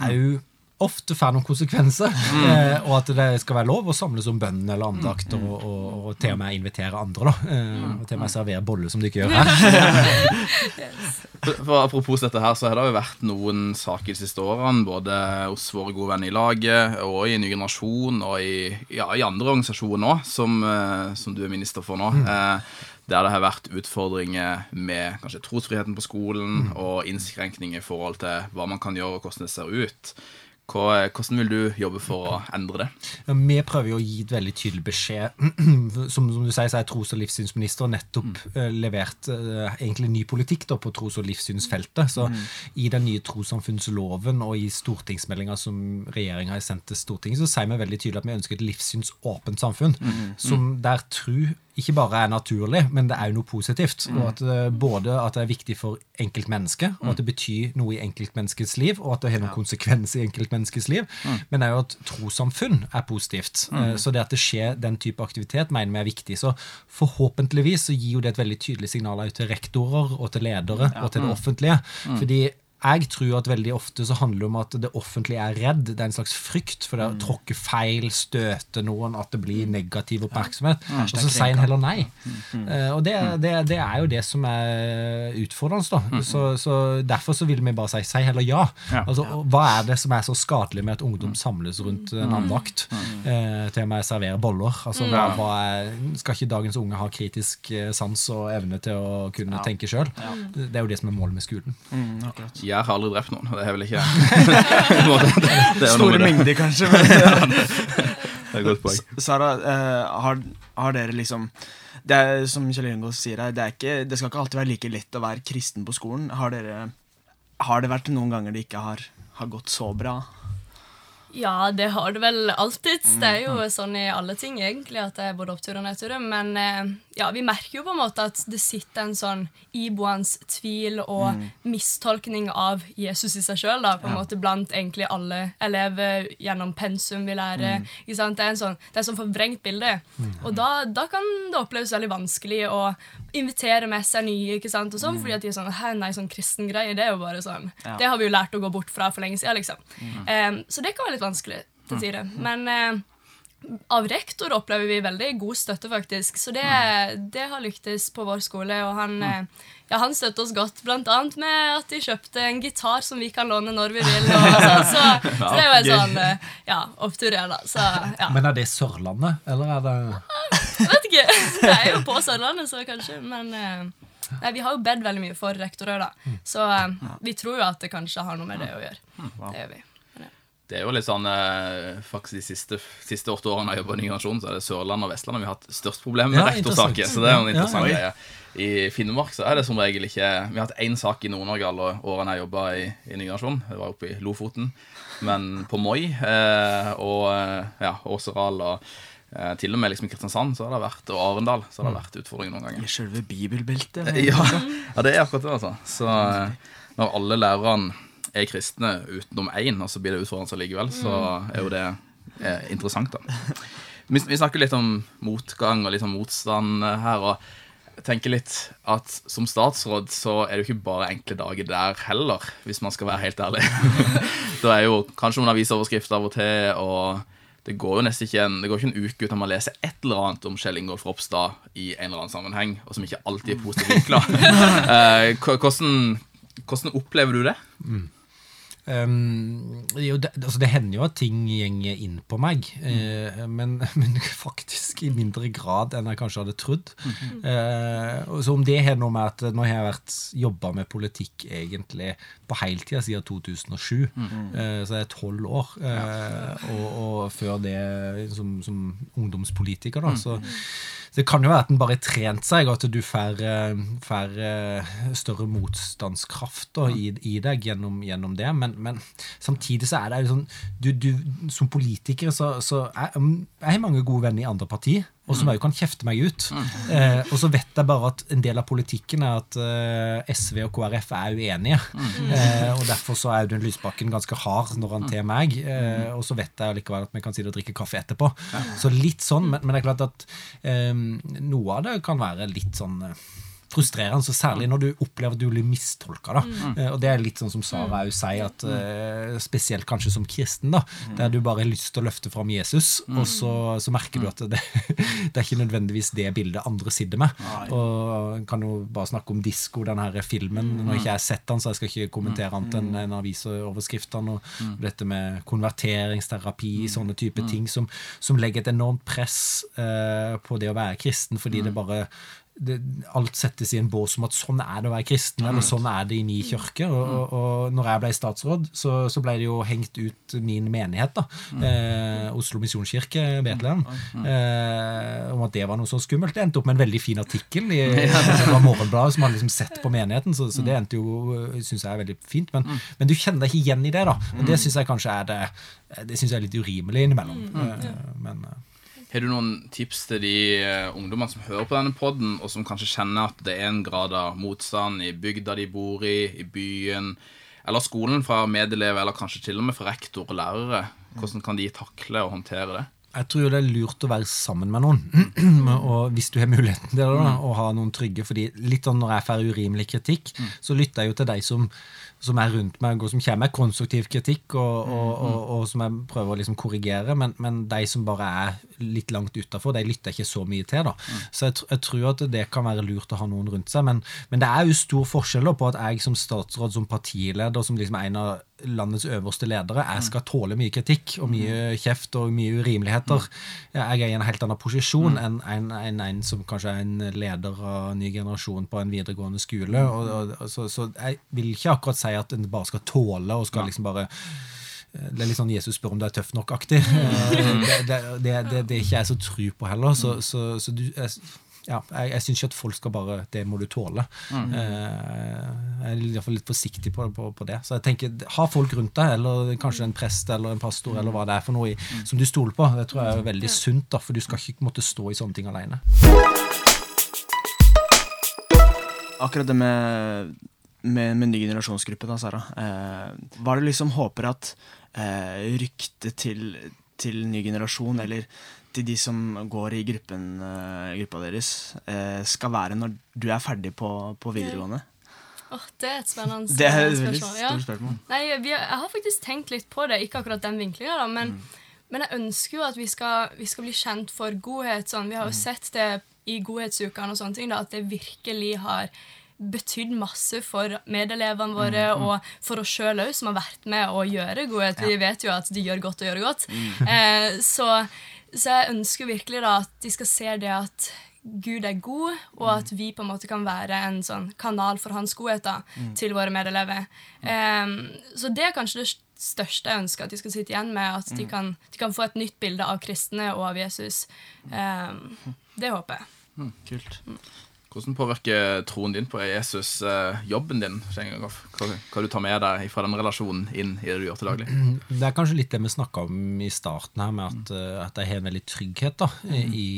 er jo ofte får noen konsekvenser, eh, og at det skal være lov å samles om bønn eller andakter, og, og, og til og med invitere andre, da. Eh, og til og med servere boller, som de ikke gjør [LAUGHS] her. For, for Apropos dette her, så har det jo vært noen saker de siste årene, både hos våre gode venner i laget, og i Ny generasjon, og i, ja, i andre organisasjoner òg, som, eh, som du er minister for nå. Eh, der det har vært utfordringer med kanskje trosfriheten på skolen, og innskrenkninger i forhold til hva man kan gjøre, og hvordan det ser ut. Hva, hvordan vil du jobbe for å endre det? Ja, Vi prøver jo å gi et veldig tydelig beskjed. [CLEARS THROAT] Som, som du sier, så er tros- og livssynsminister nettopp nettopp uh, levert uh, egentlig ny politikk da, på tros- og livssynsfeltet. Så i den nye trossamfunnsloven og i stortingsmeldinga som regjeringa har sendt til Stortinget, så sier vi veldig tydelig at vi ønsker et livssynsåpent samfunn. Som der tru ikke bare er naturlig, men det er jo noe positivt. Og at eh, Både at det er viktig for enkeltmennesket, og at det betyr noe i enkeltmenneskets liv, og at det har noen konsekvens i enkeltmenneskets liv, men òg at trossamfunn er positivt. Eh, Så det at det skjer den type aktivitet, mener vi er viktig. Så forhåpentligvis så gir jo det et veldig tydelig signal til rektorer og til ledere og til det offentlige. Fordi jeg tror at veldig ofte så handler det om at det offentlige er redd. Det er en slags frykt for det å tråkke feil, støte noen, at det blir negativ oppmerksomhet. Og så sier en heller nei. Uh, og det, det, det er jo det som er utfordrende. da. Så, så Derfor så vil vi bare si si heller ja. Ja. Altså, Hva er det som er så skadelig med at ungdom samles rundt en andakt? Uh, til og med servere boller. Altså, hva, hva er, skal ikke dagens unge ha kritisk eh, sans og evne til å kunne tenke sjøl? Det er jo det som er målet med skolen. Mm, akkurat. Jeg har aldri drept noen. og Det er vel ikke [LAUGHS] det, Store mengder, kanskje. Men, [LAUGHS] Det er et godt poeng. Sara, uh, har, har dere liksom det er, Som Kjell Ingo sier her, det, ikke, det skal ikke alltid være like lett å være kristen på skolen. Har, dere, har det vært noen ganger det ikke har, har gått så bra? Ja, det har det vel alltid. Det er jo sånn i alle ting, egentlig, at det er både opptur og nedtur. Men eh, ja, vi merker jo på en måte at det sitter en sånn iboende tvil og mistolkning av Jesus i seg sjøl, på en måte blant egentlig alle elever gjennom pensum vi lærer. Sant? Det er en sånn, det er sånn forvrengt bilde. Og da, da kan det oppleves veldig vanskelig å invitere med seg nye, ikke sant? Og sånn, fordi at de er sånn Hæ, nei, sånn kristen greie, det er jo bare sånn Ja. Det har vi jo lært å gå bort fra for lenge siden, liksom. Um, så det kan være litt vanskelig til tider. Men eh, av rektor opplever vi veldig god støtte, faktisk. Så det, det har lyktes på vår skole. Og han, eh, ja, han støtter oss godt, annet med at de kjøpte en gitar som vi kan låne når vi vil. [LAUGHS] Sånn. så, så det er jo en sånn eh, ja, opptur igjen, da. Så ja, Men er det Sørlandet, eller er det jeg vet ikke. [LAUGHS] Det er jo på Sørlandet, så kanskje. Men eh, nei, vi har jo bedt veldig mye for rektorer da. Så eh, vi tror jo at det kanskje har noe med det å gjøre. Det gjør vi. Det er jo litt sånn eh, Faktisk De siste, siste åtte årene jeg jobber i Ny generasjon, så er det Sørlandet og Vestlandet vi har hatt størst problem med Ja, rektorsaker. Så det er jo en interessant ja. greie. I Finnmark så er det som regel ikke Vi har hatt én sak i Nord-Norge alle årene jeg jobba i, i Ny generasjon. Det var oppe i Lofoten. Men på Moi eh, og eh, ja, Åseral og eh, til og med liksom i Kristiansand så har det vært, og Arendal så har det vært utfordringer noen ganger. I selve bibelbeltet? [LAUGHS] Ja, ja, det er akkurat det, altså. Så eh, når alle lærerne er kristne utenom én, og så blir det utfordrende likevel, så er jo det er interessant, da. Vi, vi snakker litt om motgang og litt om motstand eh, her, og jeg tenker litt at som statsråd så er det jo ikke bare enkle dager der heller, hvis man skal være helt ærlig. [LAUGHS] det er jo kanskje noen avisoverskrifter av og til, og det går jo nesten ikke en, det går ikke en uke uten at man leser et eller annet om Kjell Ingolf Ropstad i en eller annen sammenheng, og som ikke alltid er positivt vinkla. [LAUGHS] Eh, hvordan, hvordan opplever du det? Um, jo, det, altså det, hender jo at ting gjenger inn på meg, eh, men, [LAUGHS] men, faktisk i mindre grad enn jeg kanskje hadde trodd. Mm. Uh, så om det har noe med at nå har jeg vært jobba med politikk egentlig på heltida siden 2007, mm. uh, så det er tolv år. Eh, og, og, før det som, som ungdomspolitiker, da. så det kan jo være at en bare har trent seg, og at du får, eh, får eh, større motstandskraft da, i, i, deg gjennom, gjennom det. Men, men, samtidig så er det jo sånn du, du, Som politiker så, så er, jeg har mange gode venner i andre partier og som òg mm. kan kjefte meg ut. Eh, og så vet jeg bare at en del av politikken er at eh, SV og KrF er uenige. Eh, og derfor så er Audun Lysbakken ganske hard når han til meg. Eh, og så vet jeg likevel at vi kan sitte og drikke kaffe etterpå. Så litt sånn, men, men det er klart at eh, noe av det kan være litt sånn eh, frustrerende, så særlig når du opplever at du blir mistolka. Da. Mm. Uh, og det er litt sånn som Sara òg sier, at uh, spesielt kanskje som kristen, da, mm. der du bare har lyst til å løfte fram Jesus, mm. og så, så, merker du at det, [LAUGHS] det, er ikke nødvendigvis det bildet andre sitter med. Og kan jo bare snakke om disko, den her filmen. Når jeg ikke har sett den, så jeg skal ikke kommentere annet enn en avisoverskriftene. Og, og dette med konverteringsterapi, sånne type ting som, som, legger et enormt press uh, på det å være kristen, fordi det bare det, alt settes i en bås om at sånn er det å være kristen, eller sånn er det i min kirke. Og, og, og når jeg ble statsråd, så, så, ble det jo hengt ut min menighet, da. Eh, Oslo misjonskirke, Betlehem, eh, om at det var noe så skummelt. Det endte opp med en veldig fin artikkel i [LAUGHS] Morgenbladet som hadde liksom sett på menigheten, så, så det endte jo, syns jeg er veldig fint. Men, men, du kjenner deg ikke igjen i det, da. Og det syns jeg kanskje er det Det synes jeg er litt urimelig innimellom. Eh, men eh, har du noen tips til de uh, ungdommene som hører på denne poden, og som kanskje kjenner at det er en grad av motstand i bygda de bor i, i byen, eller skolen fra medelever, eller kanskje til og med fra rektor og lærere? Hvordan kan de takle og håndtere det? Jeg tror det er lurt å være sammen med noen. [CLEARS THROAT] og hvis du har muligheten til det, og å ha noen trygge. fordi litt sånn når jeg får urimelig kritikk, mm. så lytter jeg jo til de som som er rundt meg, og som kommer med konstruktiv kritikk, og, og, mm, og, mm. og som jeg prøver å liksom korrigere. Men, men, de som bare er litt langt utafor, de lytter jeg ikke så mye til. da. Mm. Så jeg, jeg, tror at det kan være lurt å ha noen rundt seg. Men, men det er jo stor forskjell på at jeg som statsråd, som partileder, som liksom en av landets øverste ledere, jeg skal tåle mye kritikk og mye kjeft og mye urimeligheter. Jeg er i en helt annen posisjon enn en, en, en, som kanskje er en leder av ny generasjon på en videregående skole. Og, og, så, så jeg vil ikke akkurat si at en bare skal tåle og skal liksom bare det er litt sånn Jesus spør om du er tøff nok-aktig. [LAUGHS] Det, det, det, det, er ikke jeg så tru på heller. Så, så, så du, jeg, ja, jeg, jeg syns ikke at folk skal bare Det må du tåle. Mm. Eh, jeg er iallfall litt forsiktig på, på, på, det. Så jeg tenker, ha folk rundt deg, eller kanskje en prest eller en pastor, eller hva det er for noe i, mm. som du stoler på. Det tror jeg er veldig sunt, da, for du skal ikke måtte stå i sånne ting alene. Akkurat det med med, med ny generasjonsgruppe, da, Sara. Eh, hva er det liksom håper at eh, ryktet til, til, ny generasjon, eller til de som går i gruppen, eh, gruppa deres, eh, skal være når du er ferdig på, på videregående? Oh, det er et spennende det er et spørsmål. Stort spørsmål. Ja. Nei, vi, jeg har faktisk tenkt litt på det, ikke akkurat den vinklinga, men, mm. men, jeg ønsker jo at vi skal, vi skal, bli kjent for godhet. Sånn. Vi har jo mm. sett det i godhetsukene og sånne ting, da, at det virkelig har betydd masse for medelevene våre mm, mm. og for oss sjøl òg, som har vært med å gjøre godhet. Ja. Vi vet jo at de gjør godt og gjør godt. Mm. Eh, så, så, jeg ønsker virkelig da at de skal se det at Gud er god, og at vi på en måte kan være en sånn kanal for hans godhet da, mm. til våre medelever. Um, så det er kanskje det største jeg ønsker at de skal sitte igjen med. At de mm. kan, de kan få et nytt bilde av kristne og av Jesus. Um, det håper jeg. Mm, kult. Hvordan påvirker troen din på Jesus eh, jobben din? Hva, hva du tar med deg fra den relasjonen inn i det du gjør til daglig? Det er kanskje litt det vi snakka om i starten her, med at, mm. at jeg har en veldig trygghet. da, mm. i,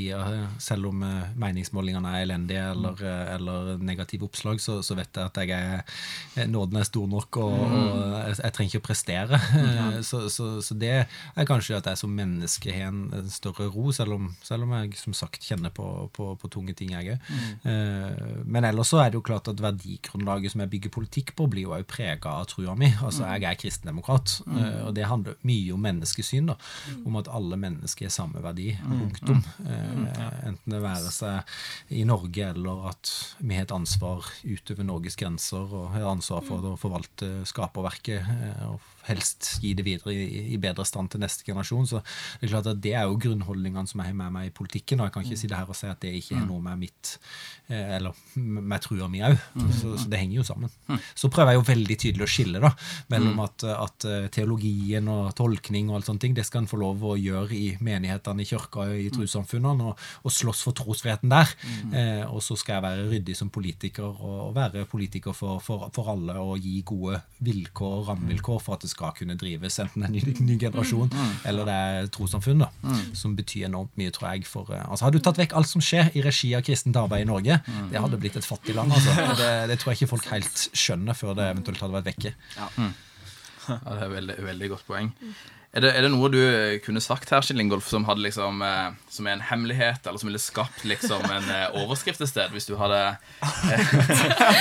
Selv om meningsmålingene er elendige eller, mm. eller negative oppslag, så, så, vet jeg at jeg er, nåden er stor nok, og, mm. og jeg, jeg, trenger ikke å prestere. Mm. [LAUGHS] Så, så, så, det er kanskje at jeg som menneske har en, en større ro, selv om, selv om, jeg som sagt kjenner på, på, på tunge ting, jeg òg. Eh, men ellers så er det jo klart at verdigrunnlaget som jeg bygger politikk på, blir jo òg prega av trua mi. Altså, jeg er kristendemokrat, eh, og det handler mye om menneskesyn. da, Om at alle mennesker er samme verdi. Punktum. Eh, enten det være seg i Norge eller at vi har et ansvar utover Norges grenser og har ansvar for å forvalte skaperverket og helst gi det videre i, i, bedre stand til neste generasjon. Så det er klart at det er jo grunnholdningene som jeg har med meg i politikken. og jeg kan ikke si det her og si at det ikke er noe med mitt eh, eller med trua mi òg. Så, så, det henger jo sammen. Så prøver jeg jo veldig tydelig å skille da, mellom at, at teologien og tolkning og alt sånne ting, det skal en få lov å gjøre i menighetene, i kirka i trossamfunnene, og, og, slåss for trosfriheten der. Eh, og så skal jeg være ryddig som politiker og, og være politiker for, for, for, alle og gi gode vilkår og rammevilkår for at det skal kunne drives, enten en ny, ny generasjon eller det er trossamfunn, da, som betyr enormt mye, tror jeg. for altså hadde du tatt vekk alt som skjer i regi av kristent arbeid i Norge, det hadde blitt et fattig land. altså. [LAUGHS] Det, det, tror jeg ikke folk helt skjønner før det eventuelt hadde vært vekke. Ja, mm. ja Det er et veldig, veldig godt poeng. Er det, er det, noe du kunne sagt her, Kjell Ingolf, som, liksom, eh, som er en hemmelighet, eller som ville skapt liksom en eh, overskrift et sted, hvis du hadde eh, [LAUGHS] er,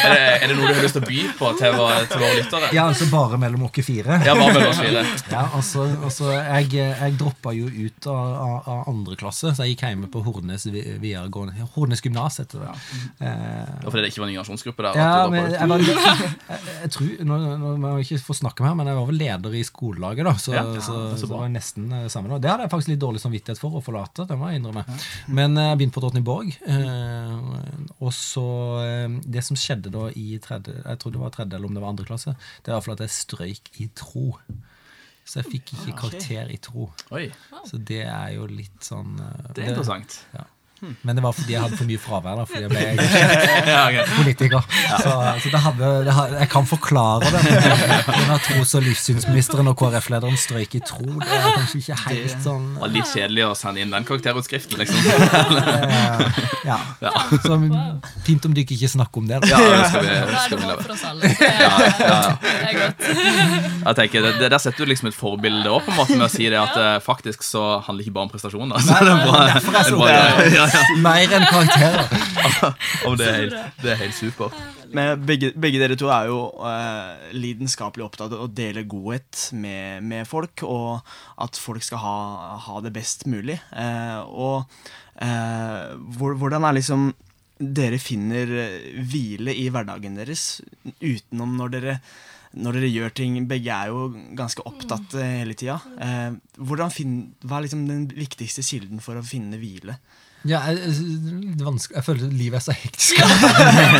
det, er, det, noe du har lyst til å by på til, til våre lyttere? Ja, altså bare mellom oss fire. Ja, bare mellom oss fire. [LAUGHS] ja, altså, altså jeg, jeg droppa jo ut av, av, av, andre klasse, så jeg gikk hjemme på Hornes videregående Hornes gymnas, heter det. Ja. Eh, fordi det ikke var en generasjonsgruppe der? Ja, men jeg, var, [LAUGHS] jeg, jeg, tror, nå, nå må jeg ikke få snakke mer, men jeg var vel leder i skolelaget, da. så, ja. så så, det var nesten det samme. nå. Det hadde jeg faktisk litt dårlig samvittighet for å forlate. det må jeg innrømme. [LAUGHS] Men jeg begynte på Drottningborg. Eh, og så eh, Det som skjedde da i tredje, jeg tror det var tredje eller om det var andre klasse, det var iallfall at jeg strøyk i tro. Så jeg fikk ikke karakter i tro. Oi. Så det er jo litt sånn Det er interessant. Ja. Men det var fordi jeg hadde for mye fravær. da, fordi jeg ble [LAUGHS] engasjert [LAUGHS] politiker. Så, så det hadde, det hadde, jeg kan forklare det. Denne tros- og livssynsministeren og KrF-lederen strøyk i tro. Det er kanskje ikke helt sånn Det var litt kjedelig å sende inn den karakterutskriften, liksom. [LAUGHS] ja. ja. Så fint om dere ikke snakker om det. Da. Ja, det skal vi, skal vi for oss alle. Det er, er godt. Jeg tenker, det, Der setter du liksom et forbilde måte med å si det at uh, faktisk så handler det ikke bare om prestasjoner. Altså, det er bra, en bra, ja, [LAUGHS] Mer enn karakterer. [LAUGHS] Om det, er helt, det er helt supert. Men begge, begge, dere to er jo uh, lidenskapelig opptatt av å dele godhet med, med, folk, og at folk skal ha, ha det best mulig. Uh, og uh, hvordan er liksom dere finner hvile i hverdagen deres utenom når dere når dere gjør ting Begge er jo ganske opptatt hele tida. Eh, hva er liksom den viktigste kilden for å finne hvile? Ja, jeg, jeg føler livet er så hektisk.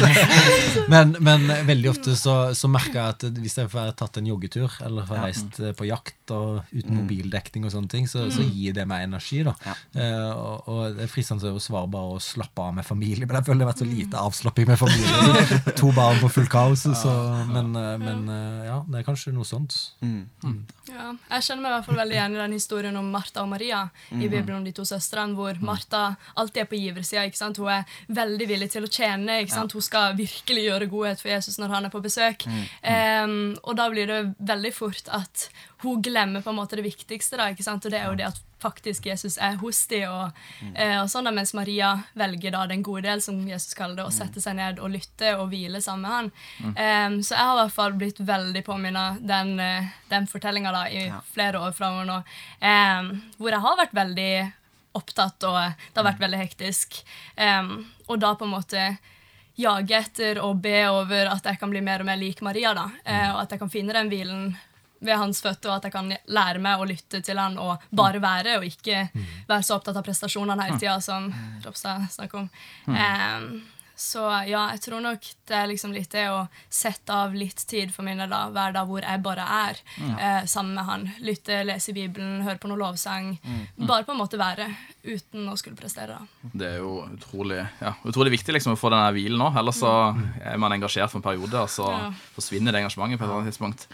[LAUGHS] men, men, veldig ofte så, så, merker jeg at hvis jeg får tatt en joggetur eller får reist eh, på jakt og uten mm. mobildekning, og sånne ting, så, så mm. gir det meg energi. da. Ja. Uh, og, og, Det er fristende å svare bare å slappe av med familie, men jeg føler det har vært så lite avslapping med familie. [LAUGHS] to barn på full kaos. Så, men, eh, men, ja, det er kanskje noe sånt. Mm. Mm. Ja, jeg kjenner meg i hvert fall veldig igjen i den historien om Martha og Maria i Bibelen om de to søstrene, hvor Martha alltid er på giversida. Hun er veldig villig til å tjene. Ja. Hun skal virkelig gjøre godhet for Jesus når han er på besøk. Mm. Um, og da blir det veldig fort at hun glemmer på en måte det viktigste. Da, og det er jo det at faktisk Jesus er hos dem. Og, mm. uh, og sånn da, mens Maria velger da den gode del, som Jesus kaller det, å sette seg ned og lytte og hvile sammen med han. Mm. Um, så jeg har i hvert fall blitt veldig påminnet den, uh, den fortellinga i ja. flere år framover nå, um, hvor jeg har vært veldig opptatt, og det har vært mm. veldig hektisk. Um, og da på en måte jage etter og be over at jeg kan bli mer og mer lik Maria. da, uh, Og at jeg kan finne den hvilen ved hans føtter, og at jeg kan lære meg å lytte til han og bare mm. være, og ikke være så opptatt av prestasjonene hele tida, som Ropstad snakker om. Um, så ja, jeg tror nok det er liksom litt det å sette av litt tid for min da, hver dag hvor jeg bare er ja. eh, sammen med han. Lytte, lese Bibelen, høre på noe lovsang. Mm. Mm. Bare på en måte være, uten å skulle prestere. da. Det er jo utrolig, ja, utrolig viktig liksom å få denne hvilen nå. Ellers så mm. er man engasjert for en periode, og så ja. forsvinner det engasjementet på et eller annet tidspunkt.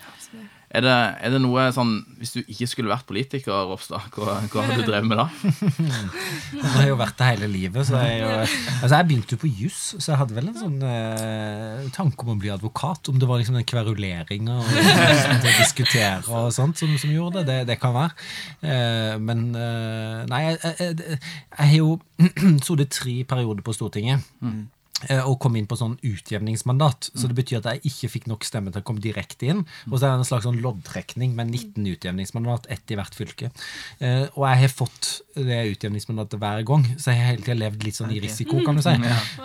Er det, er det, noe sånn Hvis du ikke skulle vært politiker, Ropstad, hva, hva hadde du drevet med da? [LAUGHS] jeg har jo vært det hele livet. Så jeg, altså jeg begynte jo på juss, så jeg hadde vel en sånn eh, tanke om å bli advokat. Om det var liksom den kveruleringa og liksom, å diskutere og sånt som, som gjorde det. det. Det kan være. Eh, men eh, Nei, jeg, jeg, jeg har jo [CLEARS THROAT] sittet tre perioder på Stortinget. Mm. Eh, og kom inn på sånn utjevningsmandat. Så det betyr at jeg ikke fikk nok stemme til å komme direkte inn. Og så er det en slags sånn loddtrekning med 19 utjevningsmandat, ett i hvert fylke. Eh, og jeg har fått det utjevningsmandatet hver gang, så jeg har hele tida levd litt sånn i risiko, kan du si.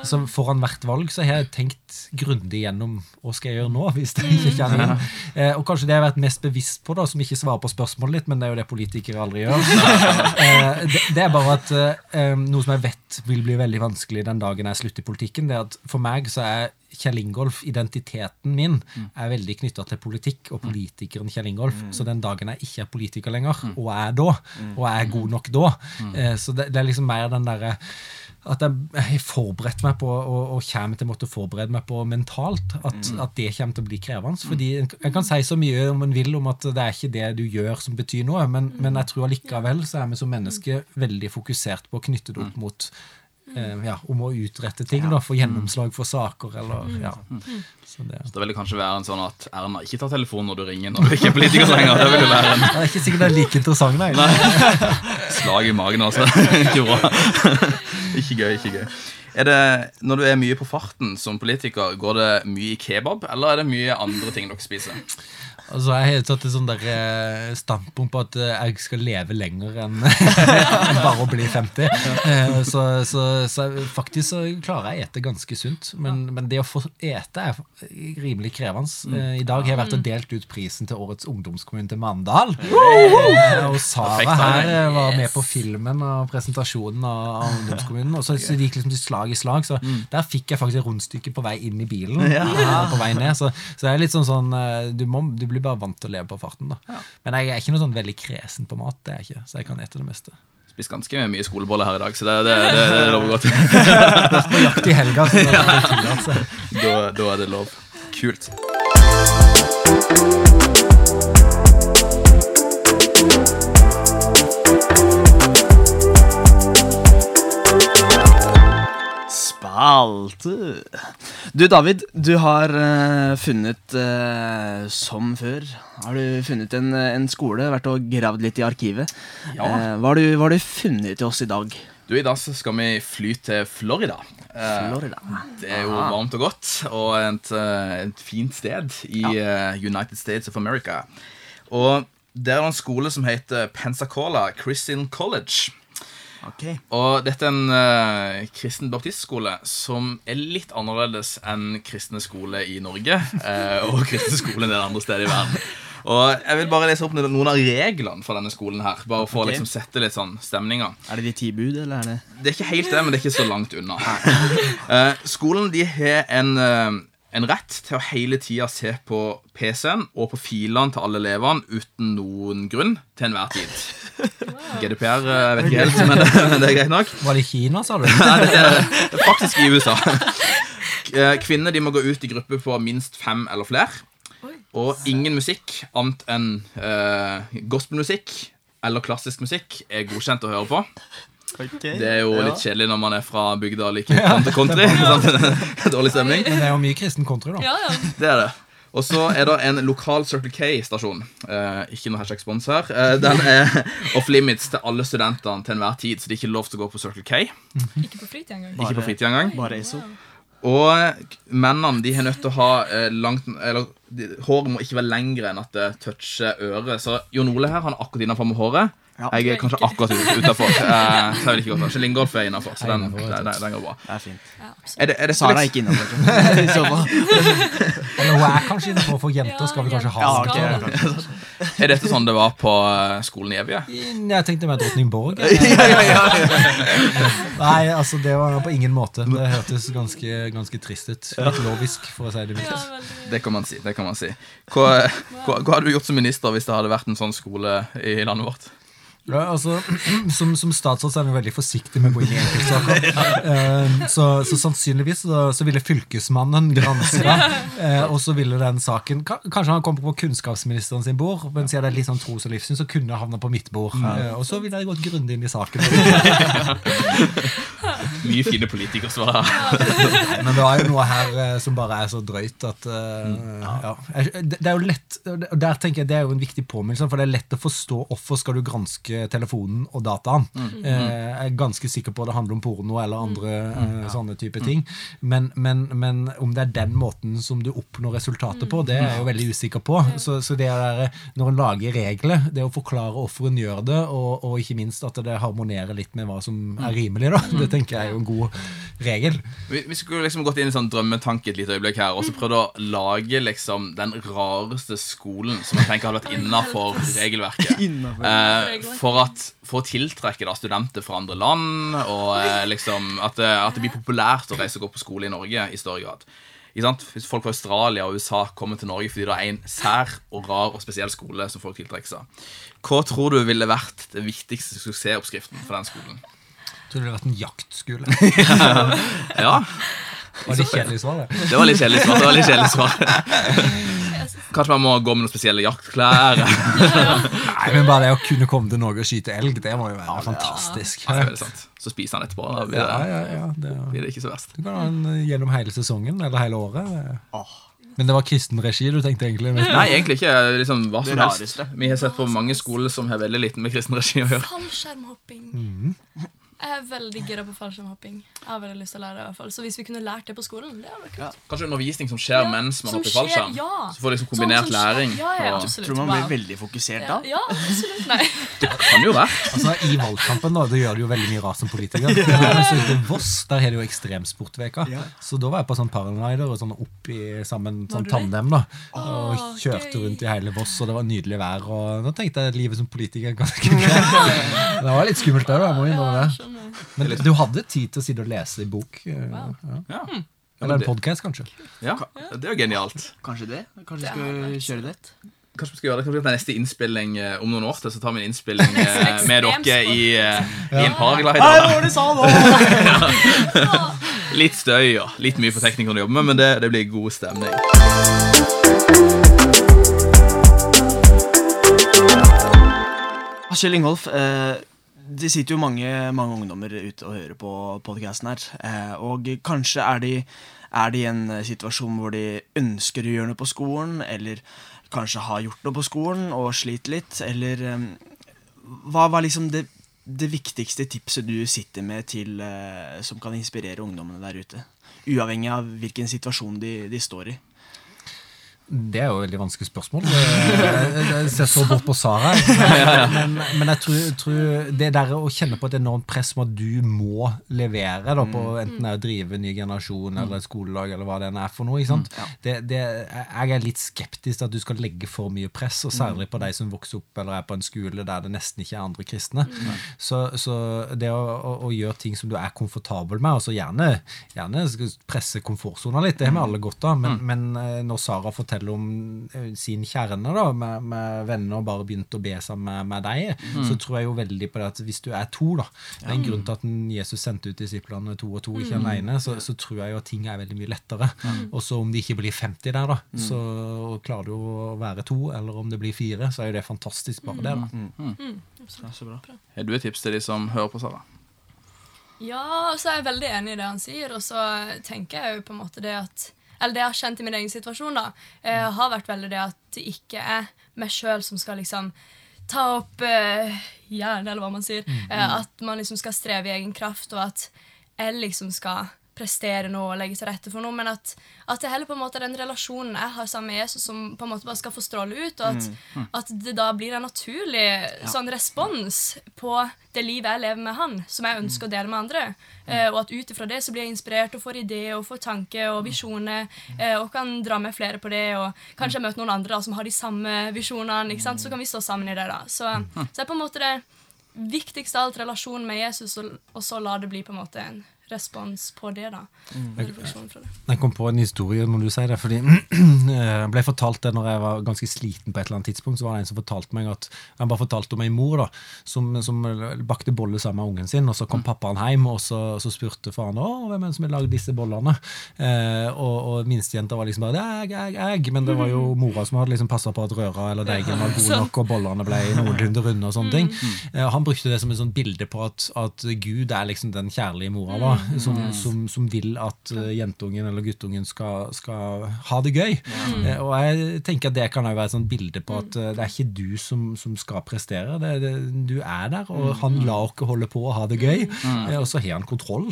Så foran hvert valg så har jeg tenkt grundig gjennom hva skal jeg gjøre nå, hvis jeg ikke kjenner inn. Eh, og kanskje det jeg har vært mest bevisst på, da, som ikke svarer på spørsmålet litt, men det er jo det politikere aldri gjør. [LAUGHS] Eh, det, er bare at eh, noe som jeg vet vil bli veldig vanskelig den dagen jeg slutter i politikken, det er at for meg så er Kjell Ingolf, identiteten min, er veldig knytta til politikk og politikeren Kjell Ingolf. Så den dagen jeg ikke er politiker lenger, og er da, og er god nok da eh, Så det, det er liksom mer den derre at jeg har forberedt meg på og, og kommer til å måtte forberede meg på mentalt at, at det kommer til å bli krevende. Fordi en kan si så mye om en vil om at det er ikke det du gjør som betyr noe, men, men jeg tror allikevel så er vi som mennesker veldig fokusert på å knytte det opp mot eh, ja, om å utrette ting, da, få gjennomslag for saker, eller ja. Så det, Det ville kanskje være en sånn at Erna ikke tar telefonen når du ringer når du ikke er politiker lenger. Det vil jo være en det er ikke sikkert det er like interessant, nei. slag i magen, altså. Ikke bra. Ikke gøy, ikke gøy. Er det, når du er mye på farten som politiker, går det mye i kebab, eller er det mye andre ting dere spiser? Altså, Jeg helt tatt et sånn der eh, standpunkt på at eh, jeg skal leve lenger enn enn [LAUGHS] bare å bli 50. Eh, Så, så, så faktisk så klarer jeg å ete ganske sunt, men, men det å få ete er rimelig krevende. Eh, I dag har jeg vært og delt ut prisen til årets ungdomskommune til Mandal. Eh, Og Sara Perfekt, her eh, var med på filmen og presentasjonen av av ungdomskommunen. Og så, så det gikk liksom til slag i slag, så der fikk jeg faktisk et rundstykke på vei inn i bilen. eh, På vei ned, så, så det er litt sånn sånn eh, du, må, du blir bare vant til å leve på farten. da Men jeg er ikke noe sånn veldig kresen på mat, det er jeg ikke, så jeg kan ete det meste. Spist ganske mye skoleboller her i dag, så det, det, det, det lover godt. [LAUGHS] På jakt i helga, så da er seg. Da, da er det lov. Kult. Spalte. Du, David, du har uh, funnet, uh, som før, har du funnet en, en skole, vært og gravd litt i arkivet. Ja. Uh, hva, har du, hva har du funnet til oss i dag? Du, I dag så skal vi fly til Florida. Eh, Florida. Det er jo varmt og godt, og et, eh, et fint sted i eh, United States of America. Og der er det en skole som heter Pensacola Christian College. Ok. Og dette er en uh, kristen baptistskole som er litt annerledes enn kristne skole i Norge. uh, [LAUGHS] og kristne skole en del andre steder i verden. Og Jeg vil bare lese opp noen av reglene for denne skolen. her Bare for å liksom sette litt sånn stemninga. Er det de ti bud, eller er det Det er ikke helt det, men det er ikke så langt unna. uh, [LAUGHS] skolen de har en, en rett til å hele tida se på PC-en og på filene til alle elevene uten noen grunn til enhver tid. GDPR eh, jeg vet ikke helt, men det, men det er greit nok. Var det i Kina, sa du? [LAUGHS] Nei, det er, det er faktisk i USA. Eh, Kvinner de må gå ut i grupper på minst fem eller flere. Og ingen musikk annet enn uh, gospelmusikk eller klassisk musikk er godkjent å høre på. Det er jo litt kjedelig når man er fra bygda og liker country. [LAUGHS] country ja. [LAUGHS] Dårlig stemning. Men det er jo mye kristen country, da. Ja, ja. Det er det. Og så er det en lokal Circle K-stasjon. Eh, ikke noe hashtag spons her. Eh, den er [LAUGHS] off limits til alle studentene til enhver tid, så det er ikke lov til å gå på Circle K. Ikke på fritid engang. Ikke på fritid engang. bare ISO. Og mennene de har nødt til å ha eh, langt Eller håret må ikke være lengre enn at det toucher øret. Så Jon Ole her han er akkurat innafor med håret. Ja. Jeg er kanskje akkurat utafor. Eh, så jeg vil ikke gå Kjell Ingolf er innafor, så den, Innenfor, den, den, den går bra. Det er fint. Ja. Er det, er det Sara er ikke innafor. [LAUGHS] [LAUGHS] Eller hun er kanskje innenfor, for jenter skal vi kanskje ha Ja, det. ok, da. ok. [LAUGHS] Er dette sånn det var på eh, skolen i Evje? Jeg tenkte meg Drottningborg. [LAUGHS] [LAUGHS] Nei, altså det var på ingen måte. Det hørtes ganske, ganske trist ut. Litt lovisk, for å si det mildt. Det kan man si. det kan man si Hva, hva, hva hadde du gjort som minister hvis det hadde vært en sånn skole i landet vårt? Ja, altså, [CLEARS THROAT] som, som statsråd så er vi veldig forsiktige med å gå inn i enkeltsaker. [LAUGHS] Eh, så, så sannsynligvis så, så ville fylkesmannen granska, [LAUGHS] eh, og så ville den saken Kanskje han kom på kunnskapsministeren sin bord, men siden det er litt sånn tros og livssyn, så kunne det havna på mitt bord. Ja. og så ville jeg gått grundig inn i saken. [LAUGHS] Mye fine politikersvar. Men det er jo noe her eh, som bare er så drøyt at eh, ja. Det det er jo lett Der tenker jeg Det er jo en viktig påminnelse, for det er lett å forstå hvorfor skal du granske telefonen og dataen. Eh, Jeg er ganske sikker på at det handler om porno eller andre eh, sånne type ting. Men, men, men om det er den måten som du oppnår resultatet på, det er jeg jo veldig usikker på. Så, så det der, når en lager regler, det å forklare hvorfor en gjør det, og, og ikke minst at det harmonerer litt med hva som er rimelig, da. Det tenker jeg er jo en god regel. Vi, vi skulle liksom gått inn i sånn drømmetanke et lite øyeblikk her, og så prøvd å lage liksom den rareste skolen som jeg tenker hadde vært innafor regelverket. [LAUGHS] Innenfor. Eh, for, at, for å tiltrekke da studenter fra andre land, og eh, liksom at det, at det blir populært å reise og gå på skole i Norge i større grad. Ikke sant? Hvis folk fra Australia og USA kommer til Norge fordi det er en sær og rar og spesiell skole som folk tiltrekker seg, hva tror du ville vært den viktigste suksessoppskriften for den skolen? Tror du det ville vært en jaktskole? [LAUGHS] Ja, Var det kjedelig svar, det? det var litt kjedelig svar. Det var litt kjedelig svar. [LAUGHS] Kanskje man må gå med noen spesielle jaktklær. [LAUGHS] Nei, men bare det å kunne komme til Norge og skyte elg, det må jo være fantastisk. Ja, det er sant. Så spiser han etterpå. Da blir Ja, ja, ja, det, blir det ikke så verst. du kan ha den eh, gjennom hele sesongen, eller hele året. Oh. Men det var kristen regi du tenkte egentlig? Du? Nei, egentlig ikke. Liksom, hva som helst. Vi har sett på mange skoler som har veldig liten med kristen regi å gjøre. Fallskjermhopping. Jeg er veldig gira på fallskjermhopping. Jeg har veldig lyst til å lære det i hvert fall. Så hvis vi kunne lært det på skolen, det hadde vært kult. Kanskje undervisning som skjer Ja, mens man som hopper i skjer- fallskjerm. ja. Så får du liksom Sånn kombinert som skjer- læring. Ja, ja, og- absolutt. Tror man blir Wow. veldig fokusert Ja, da? ja, absolutt. Nei. [LAUGHS] Det Kan jo være. Altså, I valgkampen da, det gjør det jo veldig mye rart som politiker. Så ute Voss der har de jo Ekstremsportveka. Ja. Så da var jeg på sånn Paranider og sånn opp i sammen sånn tandem. da Og kjørte gøy. rundt i hele Voss, og det var nydelig vær. Og nå tenkte jeg livet som politiker er ganske greit. Det var litt skummelt òg, jeg må innrømme Ja, det. Men du hadde tid til å sitte og lese i bok? eh, Wow. Ja. Ja. Eller en podkast, kanskje? ja, det er jo genialt. Kanskje det? Kanskje vi skal kjøre det? Kanskje vi skal gjøre det Kanskje tar neste innspilling eh, om noen år til, så tar vi en innspilling [LAUGHS] eh, med dere i, i en paraglider. var det sa nå! [LAUGHS] Litt støy og litt mye for teknikerne å jobbe med, men det, det blir god stemning. Kjell Ingolf, eh, det sitter jo mange, mange ungdommer ute og hører på podcasten her. Eh, og kanskje er de, er de i en situasjon hvor de ønsker å gjøre noe på skolen, eller kanskje har gjort noe på skolen og sliter litt, eller eh, Hva var liksom det, det viktigste tipset du sitter med til eh, som kan inspirere ungdommene der ute? Uavhengig av hvilken situasjon de, de står i. Det er jo et veldig vanskelig spørsmål. Jeg jeg ser så bort på Sara. Men, men jeg tror, tror det der å kjenne på et enormt press om at du må levere da, på enten det er å drive en ny generasjon eller et skolelag eller hva det enn er for noe. sant? Det, det, jeg er litt skeptisk til at du skal legge for mye press, og særlig på de som vokser opp eller er på en skole der det nesten ikke er andre kristne. Så, så det å, å, å gjøre ting som du er komfortabel med, og så gjerne, gjerne presse komfortsona litt, det har vi alle godt av, men, men eh, når Sara forteller om eh, sin kjerne da, med, med venner og bare begynte å be sammen med, med deg, så tror jeg jo veldig på det at hvis du er to, da Det er en grunn til at Jesus sendte ut disiplene to og to, ikke alene, så, så tror jeg jo at ting er veldig mye lettere. Og så om de ikke blir 50 der, da, så klarer du å være to, eller om det blir fire, så er jo det fantastisk bare det, da. Bra. Har du et tips til de som hører på, Sara? Ja, så er jeg veldig enig i det han sier, og så tenker jeg jo på en måte det at Eller det jeg har kjent i min egen situasjon, da, eh, har vært veldig det at det ikke er meg sjøl som skal liksom ta opp eh, hjernen, eller hva man sier. Eh, at man liksom skal streve i egen kraft, og at jeg liksom skal prestere noe og legge til rette for noe, men at, at det heller på en måte er den relasjonen jeg har sammen med Jesus, som på en måte bare skal få stråle ut, og at, at det da blir en naturlig sånn respons på det livet jeg lever med han, som jeg ønsker å dele med andre. Eh, og at ut ifra det så blir jeg inspirert og får ideer og får tanker og visjoner, eh, og kan dra med flere på det, og kanskje møter noen andre da, som har de samme visjonene, ikke sant? så kan vi stå sammen i det. da. Så, så er på en måte det viktigste av alt relasjonen med Jesus, og, og så la det bli på en måte en respons på det. da. Mm. det. Jeg kom på en historie når du sier det, fordi [CLEARS THROAT] jeg ble fortalt det når jeg var ganske sliten på et eller annet tidspunkt, så var det en som fortalte meg at Han bare fortalte om ei mor da, som, som bakte boller sammen med ungen sin, og så kom pappaen hjem, og så, så spurte faren å, hvem er det som har lagd disse bollene. Eh, og, og minstejenta var liksom bare jeg, jeg, jeg, men det var jo mora som hadde liksom passa på at røra eller deigen var god nok, og bollene ble noenlunde runde og sånne ting. Eh, han brukte det som et sånt bilde på at, at Gud er liksom den kjærlige mora. da, som, som, som vil at uh, jentungen eller guttungen skal, skal ha det gøy. Uh, og jeg tenker at det kan være et sånt bilde på at uh, det er ikke du som, som skal prestere. Det, det, du er der, og han lar oss holde på å ha det gøy, og så har han kontroll.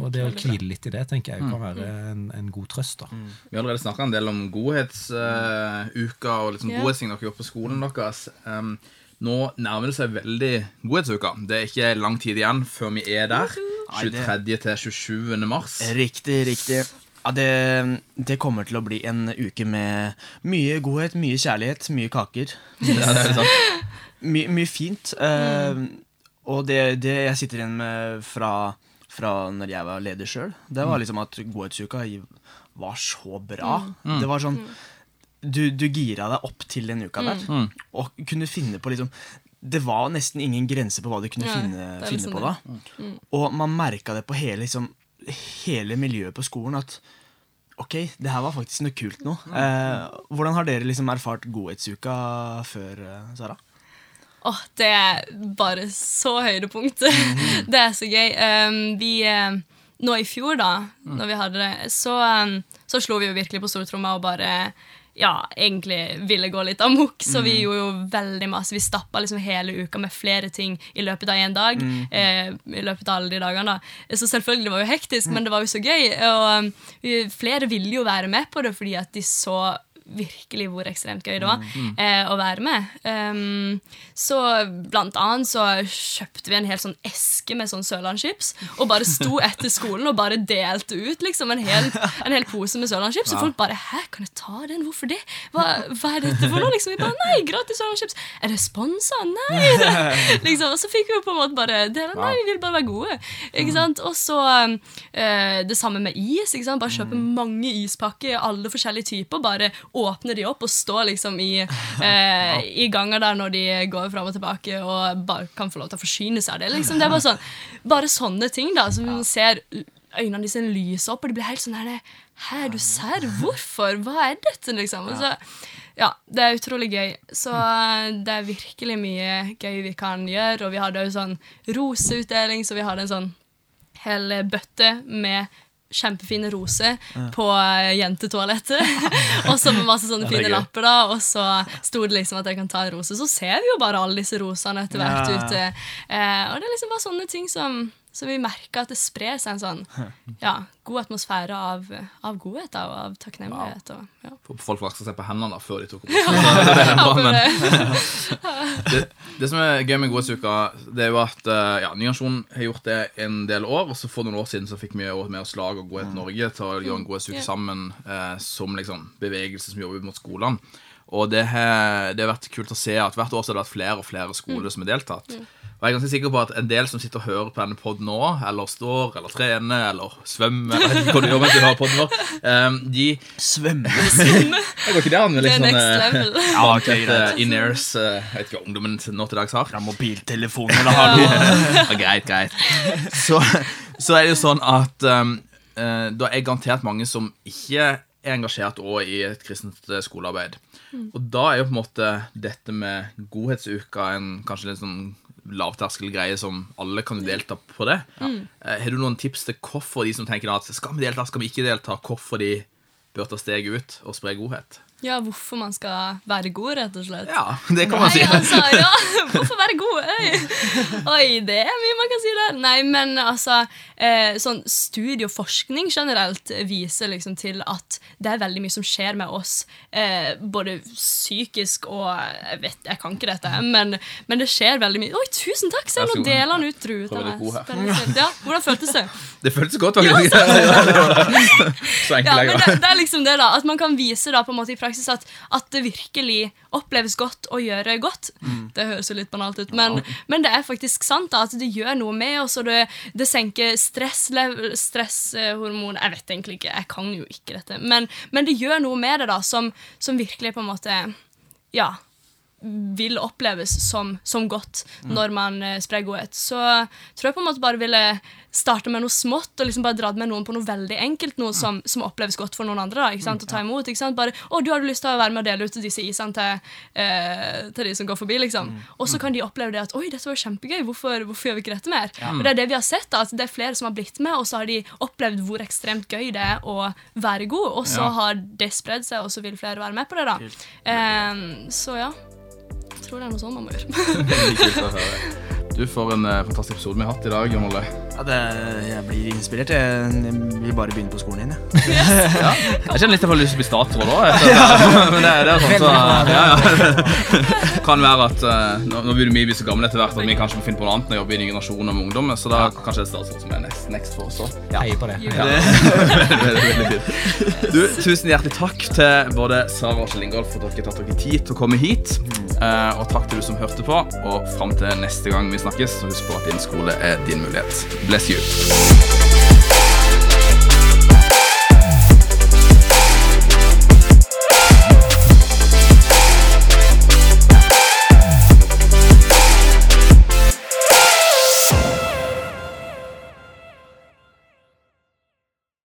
og det å hvile litt i det tenker jeg kan være en, en god trøst. da. Vi har allerede snakka en del om godhetsuka og liksom Ja. godhetsting dere gjør på skolen deres. Um, nå nærmer det seg veldig godhetsuka. Det er ikke lang tid igjen før vi er der. Nei, det- 23. til 27. mars. Riktig, riktig. Ja, det, det kommer til å bli en uke med mye godhet, mye kjærlighet, mye kaker. Ja, det er sant. [LAUGHS] My, mye fint. eh, og det, det jeg sitter igjen med fra, fra når jeg var leder sjøl, det var liksom at godhetsuka var så bra. Det var sånn du, du gira deg opp til den uka der, og kunne finne på liksom Det var nesten ingen grense på hva du kunne Nei, finne, finne liksom på da. Og man merka det på hele, liksom, hele miljøet på skolen at Ok, det her var faktisk noe kult nå. Eh, hvordan har dere liksom erfart godhetsuka før, eh, Sara? Åh, det er bare så høydepunktet. [LAUGHS] det er så gøy. Um, vi, eh, nå i fjor, da, når vi hadde det, så, um, så slo vi jo virkelig på stortromma og bare ja, egentlig ville gå litt amok, så vi gjorde jo veldig masse. Vi stappa liksom hele uka med flere ting i løpet av én dag. Eh, I løpet av alle de dagene da. Så selvfølgelig det var jo hektisk, men det var jo så gøy. Og um, flere ville jo være med på det fordi at de så virkelig hvor ekstremt gøy det var eh, å være med. Um, så blant annet så kjøpte vi en hel sånn eske med sånn Sørlandschips og bare sto etter skolen og bare delte ut liksom en hel, en hel pose med Sørlandschips. Og folk bare 'Hæ, kan jeg ta den? Hvorfor det? Hva, hva er dette for noe?' Liksom, vi bare 'Nei, gratis Sørlandschips'. 'Er det sponsa?' Nei! [LAUGHS] liksom, og så fikk vi på en måte bare dele. Nei, vi vil bare være gode. Ikke sant? Og så eh, det samme med is. Ikke sant? Bare kjøpe mange ispakker, alle forskjellige typer. Bare åpne de opp og står liksom i, [LAUGHS] eh, i ganger der når de går fram og tilbake og bare kan få lov til å forsyne seg av det. Liksom. Det er bare, sånn, bare sånne ting da, som man ser øynene disse lyser opp, og de blir helt sånn her Hæ, du serr? Hvorfor? Hva er dette, liksom? Og så, ja, det er utrolig gøy. Så eh, det er virkelig mye gøy vi kan gjøre. Og vi hadde jo sånn roseutdeling, så vi hadde en sånn hel bøtte med kjempefine roser på eh, jentetoalettet. [LAUGHS] og så med masse sånne fine lapper, da. Og så sto det liksom at jeg kan ta en rose. Så ser vi jo bare alle disse rosene etter hvert Ja. ute. Eh, og det er liksom bare sånne ting som, som vi merker at det sprer seg en sånn [LAUGHS] ja, god atmosfære av, av godhet og av takknemlighet. Og, ja. Folk vaska seg på hendene da, før de tok opp. [LAUGHS] Apropos [LAUGHS] det. det, som er gøy med Godhetsuka, det er jo at eh, ja, Nyansjon har gjort det en del år. Og så for noen år siden så fikk vi jo med oss Lag og Godhet Norge til å gjøre en godhetsuke Ja. sammen eh, som liksom bevegelse som jobber mot skolene. Og det har, det har vært kult å se at hvert år så har det vært flere og flere skoler som har deltatt. Og jeg er ganske sikker på at en del som sitter og hører på denne podden nå, eller står, eller trener, eller svømmer eller ikke hva du gjør mens du hører podden vår. eh, de Svømmer? [LAUGHS] Det går ikke det an med litt sånn next eh, level. [LAUGHS] Ja, ok, vanntette in-airs eh, Jeg vet ikke hva ungdommen nå til dags har. Ja, mobiltelefoner, da, hallo. [LAUGHS] Ja, greit, greit. Så, så er det jo sånn at um, da er garantert mange som ikke er engasjert òg i et kristent skolearbeid. skolearbeid. Og da er jo på en måte dette med godhetsuka en kanskje litt sånn lavterskelgreie som alle kan delta på det. Eh, har du noen tips til hvorfor de som tenker at skal vi delta, skal vi ikke delta, hvorfor de bør ta steget ut og spre godhet? Ja, hvorfor man skal være god, rett og slett. Ja, det kan man si. Altså, [LAUGHS] ja, hvorfor være god? Oi. Oi, det er mye man kan si der. Nei, men altså eh, sånn Studie og forskning generelt viser liksom til at det er veldig mye som skjer med oss, eh, både psykisk og Jeg vet, jeg kan ikke dette, men, men det skjer veldig mye. Oi, tusen takk! Se, nå deler han ut fint. Ja, hvordan føltes det? Det føltes godt, faktisk. [LAUGHS] [LAUGHS] Så enkelt Ja, men det. det, det er liksom det da At man kan vise da på en måte i praksis at, at det virkelig oppleves godt å gjøre godt. Det høres jo litt banalt ut, men, men det er faktisk sant da at det gjør noe med oss, og det, det senker stresshormon. Jeg vet egentlig ikke, jeg kan jo ikke dette, men, men det gjør noe med det da som, som virkelig på en måte Ja vil oppleves som, som godt når man eh, sprer godhet. Så tror jeg på en måte bare ville starte med noe smått og liksom bare dratt med noen på noe veldig enkelt, noe som, som oppleves godt for noen andre. da, ikke sant, å ta imot, ikke sant, bare, å, du hadde lyst til å være med og dele ut disse isene til, eh, til de som går forbi, liksom. Og så kan de oppleve det at oi, dette var kjempegøy, hvorfor, hvorfor gjør vi ikke dette mer? Og det er det vi har sett, da, at det er flere som har blitt med, og så har de opplevd hvor ekstremt gøy det er å være god, og så Ja. har det spredd seg, og så vil flere være med på det, da. Eh, så ja. Tror det er noe sånn man må gjøre. Du, for en eh, fantastisk episode vi har hatt i dag, Jon Olle. Ja, det, jeg blir inspirert. Jeg, jeg vil bare begynne på skolen igjen. Jeg. [LAUGHS] Ja. Jeg kjenner litt jeg får lyst til å bli statsråd òg. [LAUGHS] [LAUGHS] Men det, det er sånn, så ja, ja. Kan være at eh, Nå nå begynner vi å bli så gamle etter hvert at vi kanskje må finne på noe annet når å jobber i nye generasjoner med ungdom. Så da kanskje det er statsråd som er next, next for oss òg. Heier på det. Ja. Veldig, veldig, veldig fint. Du, tusen hjertelig takk til både Sara og Kjell Ingolf for at dere har tatt dere tid til å komme hit. Eh, og takk til du som hørte på. Og fram til neste gang vi snakkes, så husk på at din skole er din mulighet. Bless you.